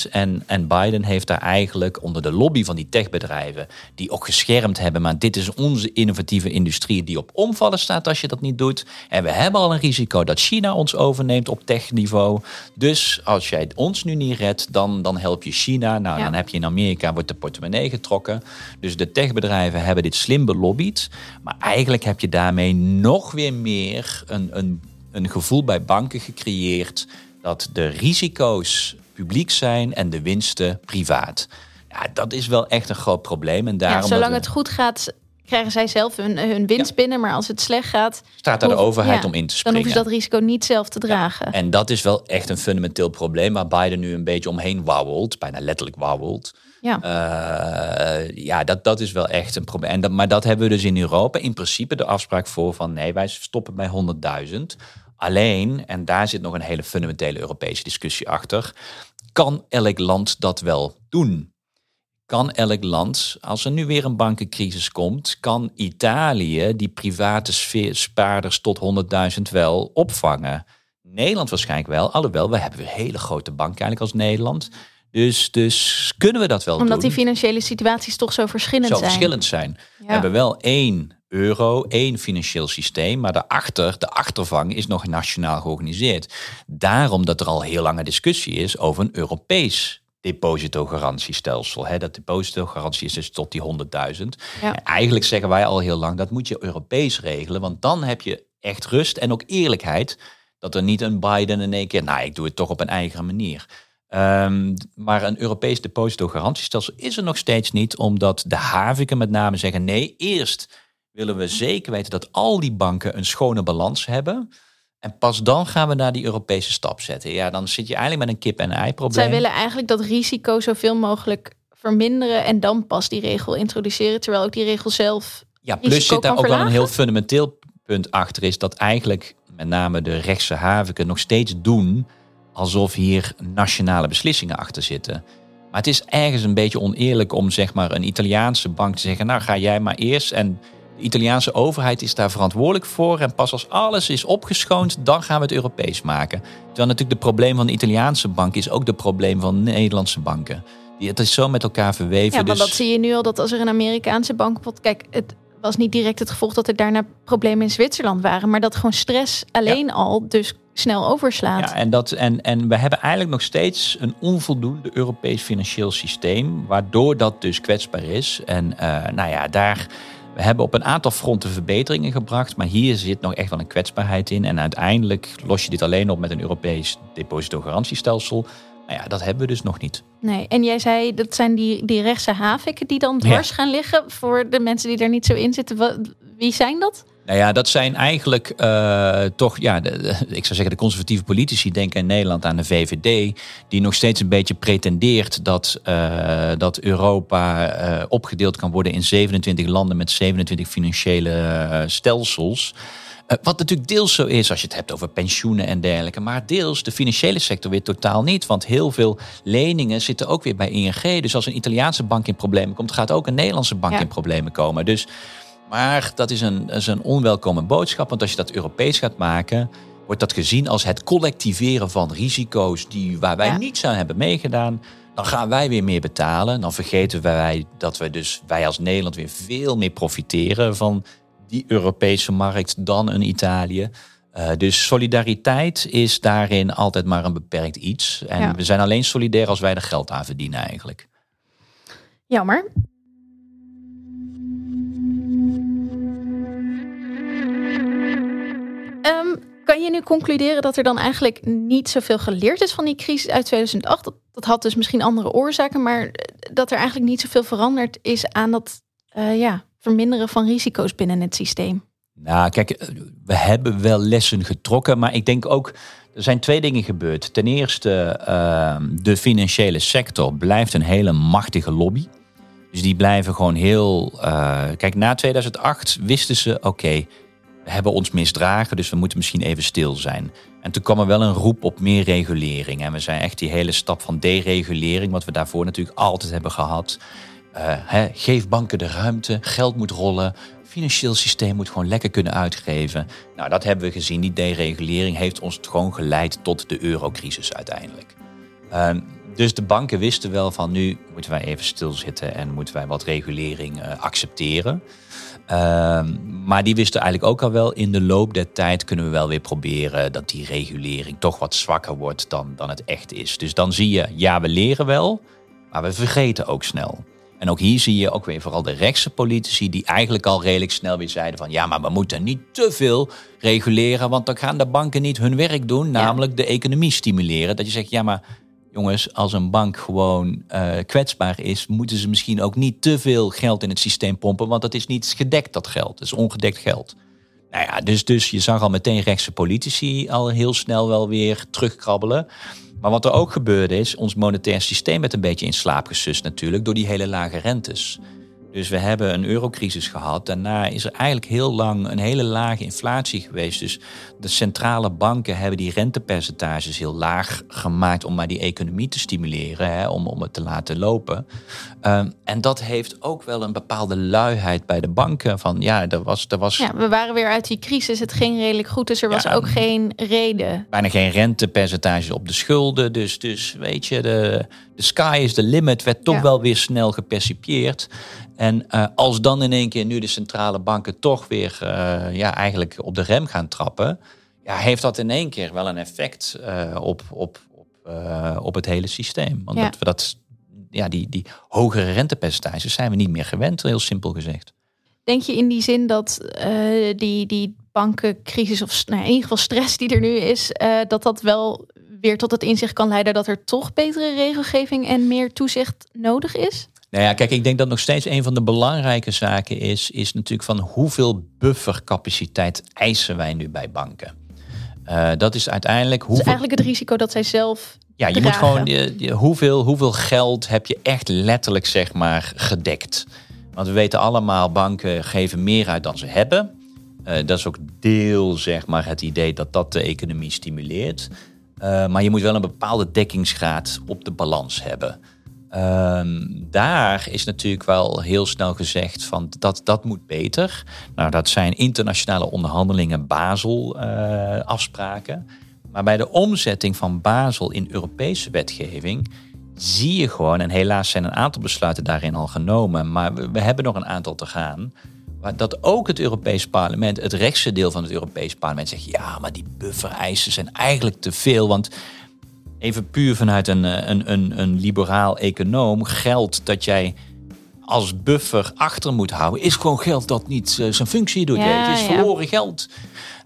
100.000. En, en Biden heeft daar eigenlijk onder de lobby van die techbedrijven... die ook geschermd hebben, maar dit is onze innovatieve industrie... die op omvallen staat als je dat niet doet. En we hebben al een risico dat China ons overneemt op techniveau. Dus als jij ons nu niet redt, dan, dan help je China. Nou, Ja. dan heb je in Amerika, wordt de portemonnee getrokken. Dus de techbedrijven hebben dit slim belobbyd. Maar eigenlijk heb je daarmee nog weer meer een, een, een gevoel bij banken gecreëerd... dat de risico's publiek zijn en de winsten privaat. Ja, dat is wel echt een groot probleem. En ja, daarom zolang dat we- het goed gaat, krijgen zij zelf hun, hun winst binnen. Maar als het slecht gaat, staat daar de overheid ja, om in te dan springen. hoeven ze dat risico niet zelf te dragen. En dat is wel echt een fundamenteel probleem waar Biden nu een beetje omheen wauwelt, bijna letterlijk wauwelt. Ja. Eh, ja, dat, dat is wel echt een probleem. En dat, maar dat hebben we dus in Europa in principe de afspraak voor van nee, wij stoppen bij 100.000. Alleen, en daar zit nog een hele fundamentele Europese discussie achter, kan elk land dat wel doen? Kan elk land, als er nu weer een bankencrisis komt, kan Italië die private sfeer, spaarders tot 100.000 wel opvangen? Nederland waarschijnlijk wel, alhoewel we hebben weer hele grote banken eigenlijk als Nederland. Dus, dus kunnen we dat wel Omdat doen? die financiële situaties toch zo verschillend zo zijn. verschillend zijn. We hebben wel één euro, één financieel systeem, maar daarachter, de achtervang is nog nationaal georganiseerd. Daarom dat er al heel lange discussie is over een Europees depositogarantiestelsel. Hè, dat depositogarantie is dus tot die 100.000. Ja. En Eigenlijk zeggen wij al heel lang, dat moet je Europees regelen, want dan heb je echt rust en ook eerlijkheid. Dat er niet een Biden in één keer, nou, ik doe het toch op een eigen manier. Ehm, maar een Europees depositogarantiestelsel is er nog steeds niet, omdat de haviken met name zeggen: nee, eerst willen we zeker weten dat al die banken een schone balans hebben. En pas dan gaan we naar die Europese stap zetten. Ja, dan zit je eigenlijk met een kip-en-ei probleem. Zij willen eigenlijk dat risico zoveel mogelijk verminderen en dan pas die regel introduceren, terwijl ook die regel zelf. Ja, plus zit daar ook wel een heel fundamenteel punt achter, is dat eigenlijk met name de rechtse haviken nog steeds doen alsof hier nationale beslissingen achter zitten. Maar het is ergens een beetje oneerlijk om zeg maar een Italiaanse bank te zeggen, nou ga jij maar eerst en de Italiaanse overheid is daar verantwoordelijk voor. En pas als alles is opgeschoond, dan gaan we het Europees maken. Terwijl natuurlijk de probleem van de Italiaanse bank is ook de probleem van Nederlandse banken. Die, het is zo met elkaar verweven. Ja, maar dus... dat zie je nu al dat als er een Amerikaanse bank kijk, het was niet direct het gevolg dat er daarna problemen in Zwitserland waren, maar dat gewoon stress alleen al dus snel overslaat. Ja, en, dat, en, en we hebben eigenlijk nog steeds een onvoldoende Europees financieel systeem, waardoor dat dus kwetsbaar is. En eh, nou ja, daar. We hebben op een aantal fronten verbeteringen gebracht, maar hier zit nog echt wel een kwetsbaarheid in. En uiteindelijk los je dit alleen op met een Europees depositogarantiestelsel. Nou ja, dat hebben we dus nog niet. Nee, en jij zei dat zijn die, die rechtse haviken die dan dwars gaan liggen voor de mensen die er niet zo in zitten. Wie zijn dat? Nou ja, dat zijn eigenlijk eh, toch, ja, de, de- ik zou zeggen, de conservatieve politici denken in Nederland aan de VVD, die nog steeds een beetje pretendeert dat, eh, dat Europa eh, opgedeeld kan worden in 27 landen met 27 financiële stelsels. Wat natuurlijk deels zo is als je het hebt over pensioenen en dergelijke. Maar deels de financiële sector weer totaal niet. Want heel veel leningen zitten ook weer bij ING. Dus als een Italiaanse bank in problemen komt, gaat ook een Nederlandse bank Ja. in problemen komen. Dus, maar dat is, een, is een onwelkome boodschap. Want als je dat Europees gaat maken, wordt dat gezien als het collectiveren van risico's die, waar wij Ja. niets aan hebben meegedaan. Dan gaan wij weer meer betalen. Dan vergeten wij dat we dus, wij als Nederland weer veel meer profiteren van die Europese markt dan een Italië. Eh, dus solidariteit is daarin altijd maar een beperkt iets. En Ja. we zijn alleen solidair als wij er geld aan verdienen eigenlijk. Jammer. Ehm, kan je nu concluderen dat er dan eigenlijk niet zoveel geleerd is van die crisis uit 2008? Dat, had dus misschien andere oorzaken, maar eh, dat er eigenlijk niet zoveel veranderd is aan dat eh, ja, verminderen van risico's binnen het systeem. Nou, kijk, eh, we hebben wel lessen getrokken, maar ik denk ook, er zijn twee dingen gebeurd. Ten eerste, eh, de financiële sector blijft een hele machtige lobby. Dus die blijven gewoon heel. kijk, na 2008 wisten ze: oké, hebben ons misdragen, dus we moeten misschien even stil zijn. En toen kwam er wel een roep op meer regulering. En we zijn echt die hele stap van deregulering, wat we daarvoor natuurlijk altijd hebben gehad. Eh, geef banken de ruimte, geld moet rollen, financieel systeem moet gewoon lekker kunnen uitgeven. Nou, dat hebben we gezien. Die deregulering heeft ons gewoon geleid tot de eurocrisis uiteindelijk. Ehm, dus de banken wisten wel van nu moeten wij even stilzitten en moeten wij wat regulering eh, accepteren. Ehm, maar die wisten eigenlijk ook al wel in de loop der tijd kunnen we wel weer proberen dat die regulering toch wat zwakker wordt dan, dan het echt is. Dus dan zie je, ja, we leren wel, maar we vergeten ook snel. En ook hier zie je ook weer vooral de rechtse politici die eigenlijk al redelijk snel weer zeiden van ja, maar we moeten niet te veel reguleren, want dan gaan de banken niet hun werk doen, namelijk de economie stimuleren. Dat je zegt ja, maar jongens, als een bank gewoon eh, kwetsbaar is, moeten ze misschien ook niet te veel geld in het systeem pompen, want dat is niet gedekt dat geld, dat is ongedekt geld. Nou ja, dus, dus je zag al meteen rechtse politici al heel snel wel weer terugkrabbelen. Maar wat er ook gebeurde is, ons monetair systeem werd een beetje in slaap gesust natuurlijk door die hele lage rentes. Dus we hebben een eurocrisis gehad. Daarna is er eigenlijk heel lang een hele lage inflatie geweest. Dus de centrale banken hebben die rentepercentages heel laag gemaakt om maar die economie te stimuleren, hè, om, om het te laten lopen. Um, en dat heeft ook wel een bepaalde luiheid bij de banken. Van ja, er was, er was Ja, we waren weer uit die crisis. Het ging redelijk goed, dus er was Ja. ook geen reden. bijna geen rentepercentages op de schulden. Dus, dus weet je, de, de sky is the limit werd toch Ja. wel weer snel gepercipieerd. En eh, als dan in één keer nu de centrale banken toch weer eh, ja, eigenlijk op de rem gaan trappen, ja, heeft dat in één keer wel een effect eh, op, op, op, op het hele systeem. Want Ja. dat we dat, ja, die, die hogere rentepercentages zijn we niet meer gewend, heel simpel gezegd. Denk je in die zin dat die, die bankencrisis of nou, in ieder geval stress die er nu is, dat dat wel weer tot het inzicht kan leiden dat er toch betere regelgeving en meer toezicht nodig is? Nou ja, kijk, ik denk dat nog steeds een van de belangrijke zaken is, is natuurlijk van hoeveel buffercapaciteit eisen wij nu bij banken. Uh, dat is uiteindelijk. Hoeveel... is eigenlijk het risico dat zij zelf. Ja, je moet gewoon. Je, hoeveel, hoeveel geld heb je echt letterlijk, zeg maar, gedekt? Want we weten allemaal, banken geven meer uit dan ze hebben. Uh, dat is ook deel, zeg maar, het idee dat dat de economie stimuleert. Uh, maar je moet wel een bepaalde dekkingsgraad op de balans hebben. Uh, daar is natuurlijk wel heel snel gezegd van dat dat moet beter. Nou, dat zijn internationale onderhandelingen, Basel-afspraken. maar bij de omzetting van Basel in Europese wetgeving zie je gewoon, en helaas zijn een aantal besluiten daarin al genomen, maar we, we hebben nog een aantal te gaan. Dat ook het Europees Parlement, het rechtse deel van het Europees Parlement, zegt: ja, maar die buffereisen zijn eigenlijk te veel. Want even puur vanuit een, eh, een, een, een liberaal econoom geldt dat jij als buffer achter moet houden, is gewoon geld dat niet uh, zijn functie doet. Ja, het is verloren geld.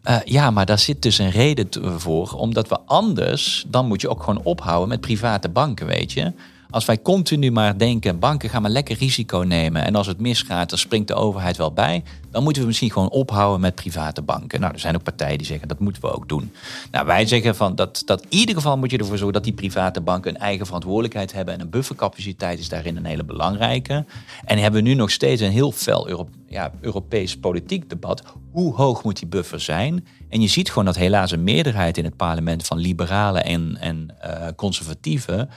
Uh, ja, maar daar zit dus een reden voor. Omdat we anders, dan moet je ook gewoon ophouden met private banken, weet je. Als wij continu maar denken, banken gaan maar lekker risico nemen. En als het misgaat, dan springt de overheid wel bij. Dan moeten we misschien gewoon ophouden met private banken. Nou, er zijn ook partijen die zeggen, dat moeten we ook doen. Nou, wij zeggen van, dat, dat in ieder geval moet je ervoor zorgen dat die private banken een eigen verantwoordelijkheid hebben. En een buffercapaciteit is daarin een hele belangrijke. En hebben we nu nog steeds een heel fel ja, Europees politiek debat. Hoe hoog moet die buffer zijn? En je ziet gewoon dat helaas een meerderheid in het parlement van liberalen en, en uh, conservatieven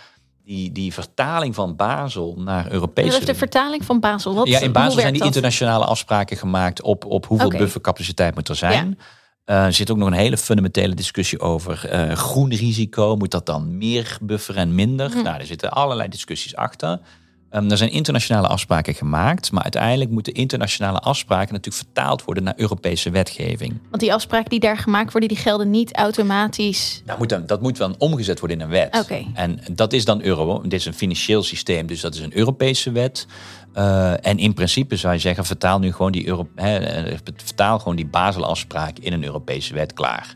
die, die vertaling van Basel naar Europese... Is de vertaling van Basel? Wat, ja, in Basel zijn die internationale afspraken gemaakt op, op hoeveel buffercapaciteit moet er zijn. Eh, er zit ook nog een hele fundamentele discussie over uh, groen risico. Moet dat dan meer bufferen en minder? Hm. Nou, er zitten allerlei discussies achter. Um, er zijn internationale afspraken gemaakt, maar uiteindelijk moeten internationale afspraken natuurlijk vertaald worden naar Europese wetgeving. Want die afspraken die daar gemaakt worden, die gelden niet automatisch. Dat moet dan, dat moet dan omgezet worden in een wet. Okay. En dat is dan euro. Dit is een financieel systeem, dus dat is een Europese wet. Uh, en in principe zou je zeggen, vertaal nu gewoon die, Euro, hè, vertaal gewoon die Baselafspraak in een Europese wet klaar.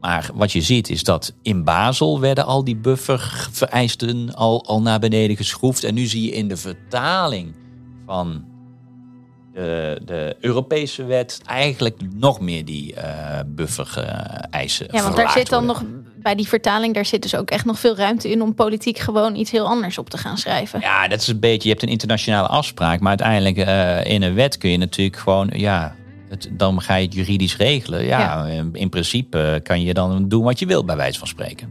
Maar wat je ziet is dat in Basel werden al die buffervereisten al, al naar beneden geschroefd. En nu zie je in de vertaling van de, de Europese wet eigenlijk nog meer die uh, buffereisen. ja, want daar zit dan nog bij die vertaling, daar zit dus ook echt nog veel ruimte in om politiek gewoon iets heel anders op te gaan schrijven. Ja, dat is een beetje. Je hebt een internationale afspraak, maar uiteindelijk uh, in een wet kun je natuurlijk gewoon ja dan ga je het juridisch regelen. Ja, in principe kan je dan doen wat je wilt, bij wijze van spreken.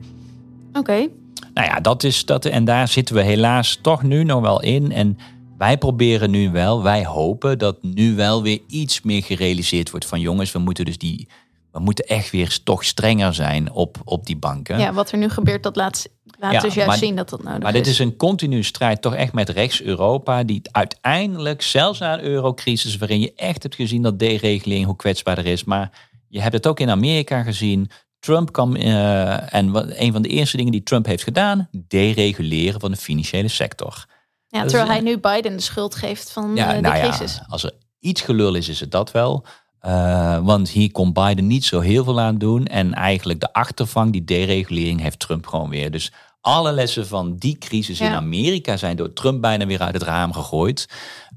Oké. Nou ja, dat is dat. En daar zitten we helaas toch nu nog wel in. En wij proberen nu wel, wij hopen dat nu wel weer iets meer gerealiseerd wordt van jongens, we moeten dus die we moeten echt weer toch strenger zijn op, op die banken. Ja, wat er nu gebeurt, dat laat, laat dus juist zien dat dat nodig is. Maar dit is een continue strijd toch echt met rechts-Europa... die uiteindelijk, zelfs na een eurocrisis... waarin je echt hebt gezien dat deregulering hoe kwetsbaar er is... maar je hebt het ook in Amerika gezien... Trump kwam, uh, en wat, een van de eerste dingen die Trump heeft gedaan... dereguleren van de financiële sector. Ja, terwijl hij nu Biden de schuld geeft van ja, de nou crisis. Ja, als er iets gelul is, is het dat wel... Uh, want hier kon Biden niet zo heel veel aan doen. En eigenlijk de achtervang, die deregulering, heeft Trump gewoon weer. Dus alle lessen van die crisis in Amerika zijn door Trump bijna weer uit het raam gegooid.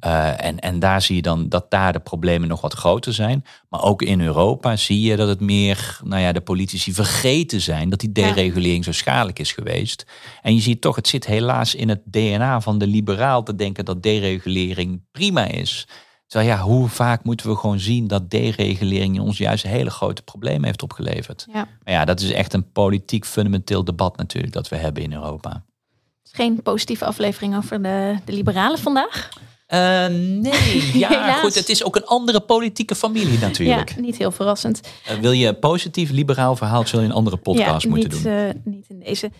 Uh, en, en daar zie je dan dat daar de problemen nog wat groter zijn. Maar ook in Europa zie je dat het meer, nou ja, de politici vergeten zijn dat die deregulering zo schadelijk is geweest. En je ziet toch, het zit helaas in het DNA van de liberaal te denken dat deregulering prima is. Terwijl ja, hoe vaak moeten we gewoon zien dat deregulering ons juist hele grote problemen heeft opgeleverd. Ja. Maar ja, dat is echt een politiek fundamenteel debat natuurlijk dat we hebben in Europa. Het is geen positieve aflevering over de, de liberalen vandaag. Uh, nee, ja, goed. Het is ook een andere politieke familie natuurlijk. Ja, niet heel verrassend. Uh, wil je een positief liberaal verhaal, zul je een andere podcast ja, moeten niet, doen. Uh, niet in deze.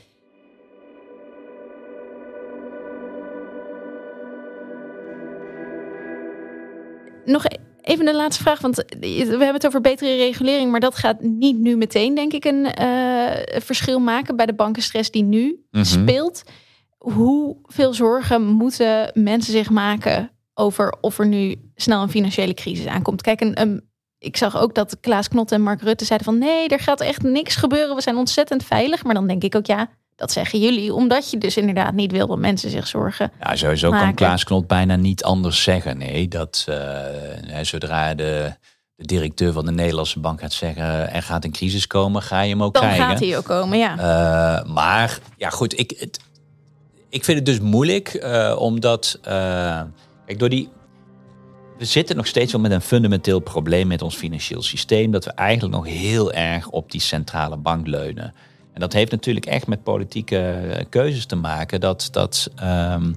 Nog even een laatste vraag, want we hebben het over betere regulering, maar dat gaat niet nu meteen, denk ik, een uh, verschil maken bij de bankenstress die nu mm -hmm. speelt. Hoeveel zorgen moeten mensen zich maken over of er nu snel een financiële crisis aankomt? Kijk, een, een ik zag ook dat Klaas Knot en Mark Rutte zeiden van nee, er gaat echt niks gebeuren. We zijn ontzettend veilig. Maar dan denk ik ook ja, dat zeggen jullie, omdat je dus inderdaad niet wil dat mensen zich zorgen. Ja, sowieso maken. kan Klaas Knot bijna niet anders zeggen. Nee, dat uh, zodra de, de, directeur van de Nederlandse bank gaat zeggen er gaat een crisis komen, ga je hem ook dan krijgen. Dan gaat hij ook komen, ja. Uh, maar ja, goed, ik, het, ik vind het dus moeilijk, uh, omdat kijk, door die we zitten nog steeds wel met een fundamenteel probleem met ons financieel systeem. Dat we eigenlijk nog heel erg op die centrale bank leunen. En dat heeft natuurlijk echt met politieke eh, keuzes te maken. Dat, dat um,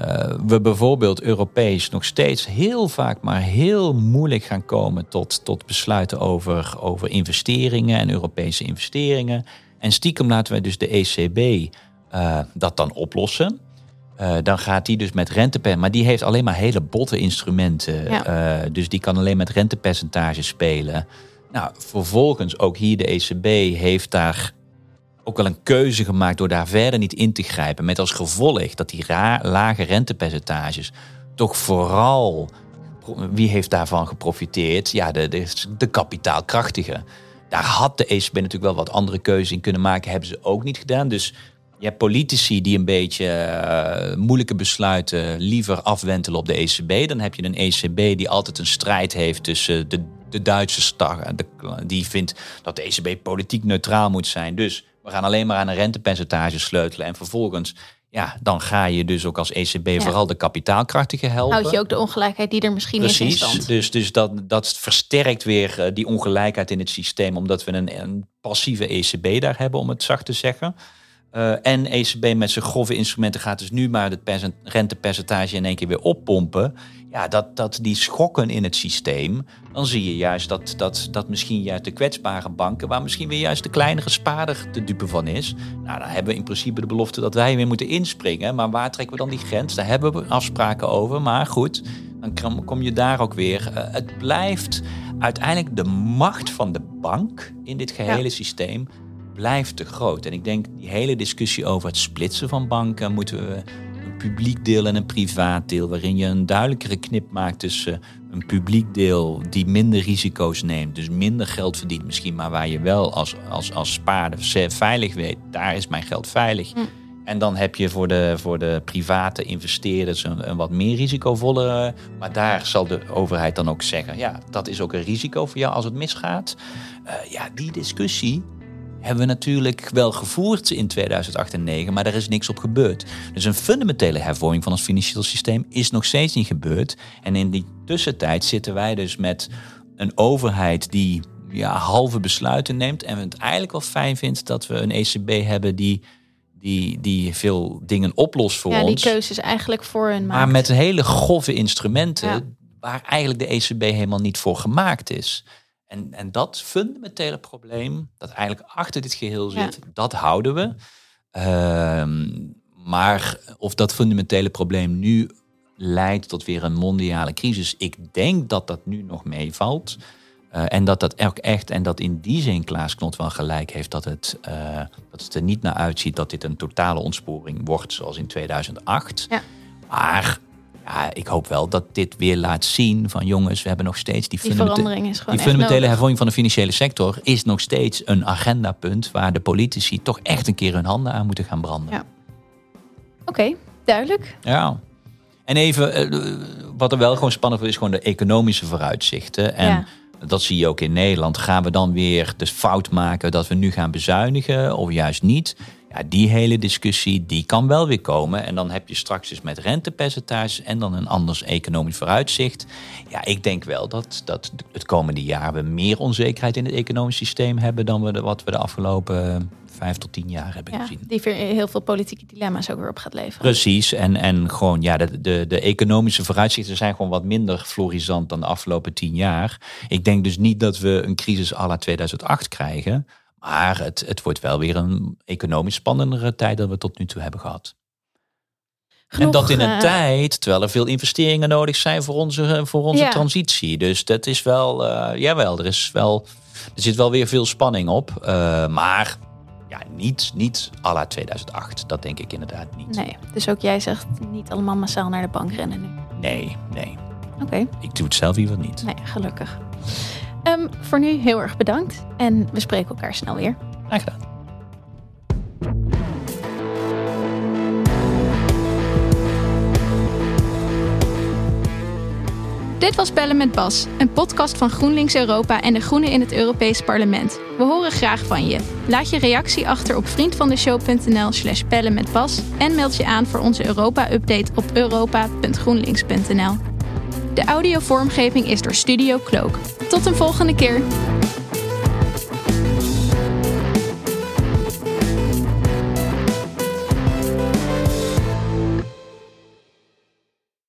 uh, we bijvoorbeeld Europees nog steeds heel vaak maar heel moeilijk gaan komen tot, tot besluiten over, over investeringen en Europese investeringen. En stiekem laten wij dus de ECB uh, eh, dat dan oplossen. Uh, dan gaat die dus met renteper, maar die heeft alleen maar hele botte instrumenten. Ja. Uh, dus die kan alleen met rentepercentages spelen. Nou, vervolgens ook hier de ECB heeft daar ook wel een keuze gemaakt door daar verder niet in te grijpen. Met als gevolg dat die lage rentepercentages toch vooral, wie heeft daarvan geprofiteerd? Ja, de, de, de. Daar had de ECB natuurlijk wel wat andere keuzes in kunnen maken, hebben ze ook niet gedaan. Dus je hebt politici die een beetje uh, moeilijke besluiten liever afwentelen op de ECB. Dan heb je een ECB die altijd een strijd heeft tussen de, de Duitse star. die vindt dat de ECB politiek neutraal moet zijn. Dus we gaan alleen maar aan een rentepercentage sleutelen. En vervolgens, ja, dan ga je dus ook als ECB vooral de kapitaalkrachtigen helpen. Houd je ook de ongelijkheid die er misschien Precies, is in stand. Dus, dus dat, dat versterkt weer uh, die ongelijkheid in het systeem. Omdat we een, een passieve ECB daar hebben, om het zacht te zeggen. Uh, en ECB met zijn grove instrumenten gaat dus nu maar het rentepercentage in één keer weer oppompen. Ja, dat, dat die schokken in het systeem, dan zie je juist dat, dat, dat misschien juist de kwetsbare banken, waar misschien weer juist de kleinere spaarder de dupe van is. Nou, dan hebben we in principe de belofte dat wij weer moeten inspringen. Maar waar trekken we dan die grens? Daar hebben we afspraken over. Maar goed, dan kom je daar ook weer. Uh, het blijft uiteindelijk de macht van de bank in dit gehele ja. systeem blijft te groot. En ik denk die hele discussie over het splitsen van banken, moeten we publiek deel en een privaat deel, waarin je een duidelijkere knip maakt tussen een publiek deel die minder risico's neemt, dus minder geld verdient misschien, maar waar je wel als, als, als spaarder veilig weet, daar is mijn geld veilig. Hm. En dan heb je voor de, voor de private investeerders een, een, wat meer risicovolle. Maar daar zal de overheid dan ook zeggen: ja, dat is ook een risico voor jou als het misgaat. Uh, ja, die discussie hebben we natuurlijk wel gevoerd in 2008 en 2009, maar er is niks op gebeurd. Dus een fundamentele hervorming van ons financieel systeem is nog steeds niet gebeurd. En in die tussentijd zitten wij dus met een overheid die ja, halve besluiten neemt. En het eigenlijk wel fijn vindt dat we een ECB hebben die, die, die veel dingen oplost voor ja, ons. die keuzes eigenlijk voor hun Maar met hele grove instrumenten waar eigenlijk de ECB helemaal niet voor gemaakt is. En, en dat fundamentele probleem, dat eigenlijk achter dit geheel zit, dat houden we. Uh, maar of dat fundamentele probleem nu leidt tot weer een mondiale crisis, ik denk dat dat nu nog meevalt. Uh, en dat dat ook echt, en dat in die zin Klaas Knot wel gelijk heeft, dat het, uh, dat het er niet naar uitziet dat dit een totale ontsporing wordt zoals in 2008. Ja. Maar ja, ik hoop wel dat dit weer laat zien van jongens, we hebben nog steeds die, die verandering is gewoon die fundamentele hervorming van de financiële sector is nog steeds een agendapunt waar de politici toch echt een keer hun handen aan moeten gaan branden. Ja. Oké, duidelijk. Ja. En even, eh, wat er wel gewoon spannend is, gewoon de economische vooruitzichten. En ja. dat zie je ook in Nederland. Gaan we dan weer de fout maken dat we nu gaan bezuinigen of juist niet? Ja, die hele discussie die kan wel weer komen. En dan heb je straks dus met rentepercentages en dan een anders economisch vooruitzicht. Ja, ik denk wel dat, dat het komende jaar we meer onzekerheid in het economisch systeem hebben dan we de, wat we de afgelopen vijf tot tien jaar hebben ja, gezien. Die heel veel politieke dilemma's ook weer op gaat leveren. Precies. En, en gewoon ja, de, de, de economische vooruitzichten zijn gewoon wat minder florisant dan de afgelopen tien jaar. Ik denk dus niet dat we een crisis à la 2008 krijgen. Maar het, het wordt wel weer een economisch spannendere tijd dan we tot nu toe hebben gehad. Genoeg, en dat in een uh, tijd, terwijl er veel investeringen nodig zijn voor onze, voor onze ja. transitie. Dus dat is wel, uh, jawel, er, is wel, er zit wel weer veel spanning op. Uh, maar ja, niet, niet à la 2008. Dat denk ik inderdaad niet. Nee, dus ook jij zegt niet allemaal massaal naar de bank rennen nu. Nee, nee. Oké. Ik doe het zelf liever niet. Nee, gelukkig. Ehm, voor nu heel erg bedankt en we spreken elkaar snel weer. Graag gedaan. Dit was Bellen met Bas, een podcast van GroenLinks Europa en de Groenen in het Europees Parlement. We horen graag van je. Laat je reactie achter op vriendvandeshow.nl slash bellen met Bas en meld je aan voor onze Europa-update op europa.groenlinks.nl. De audiovormgeving is door Studio Cloak. Tot een volgende keer!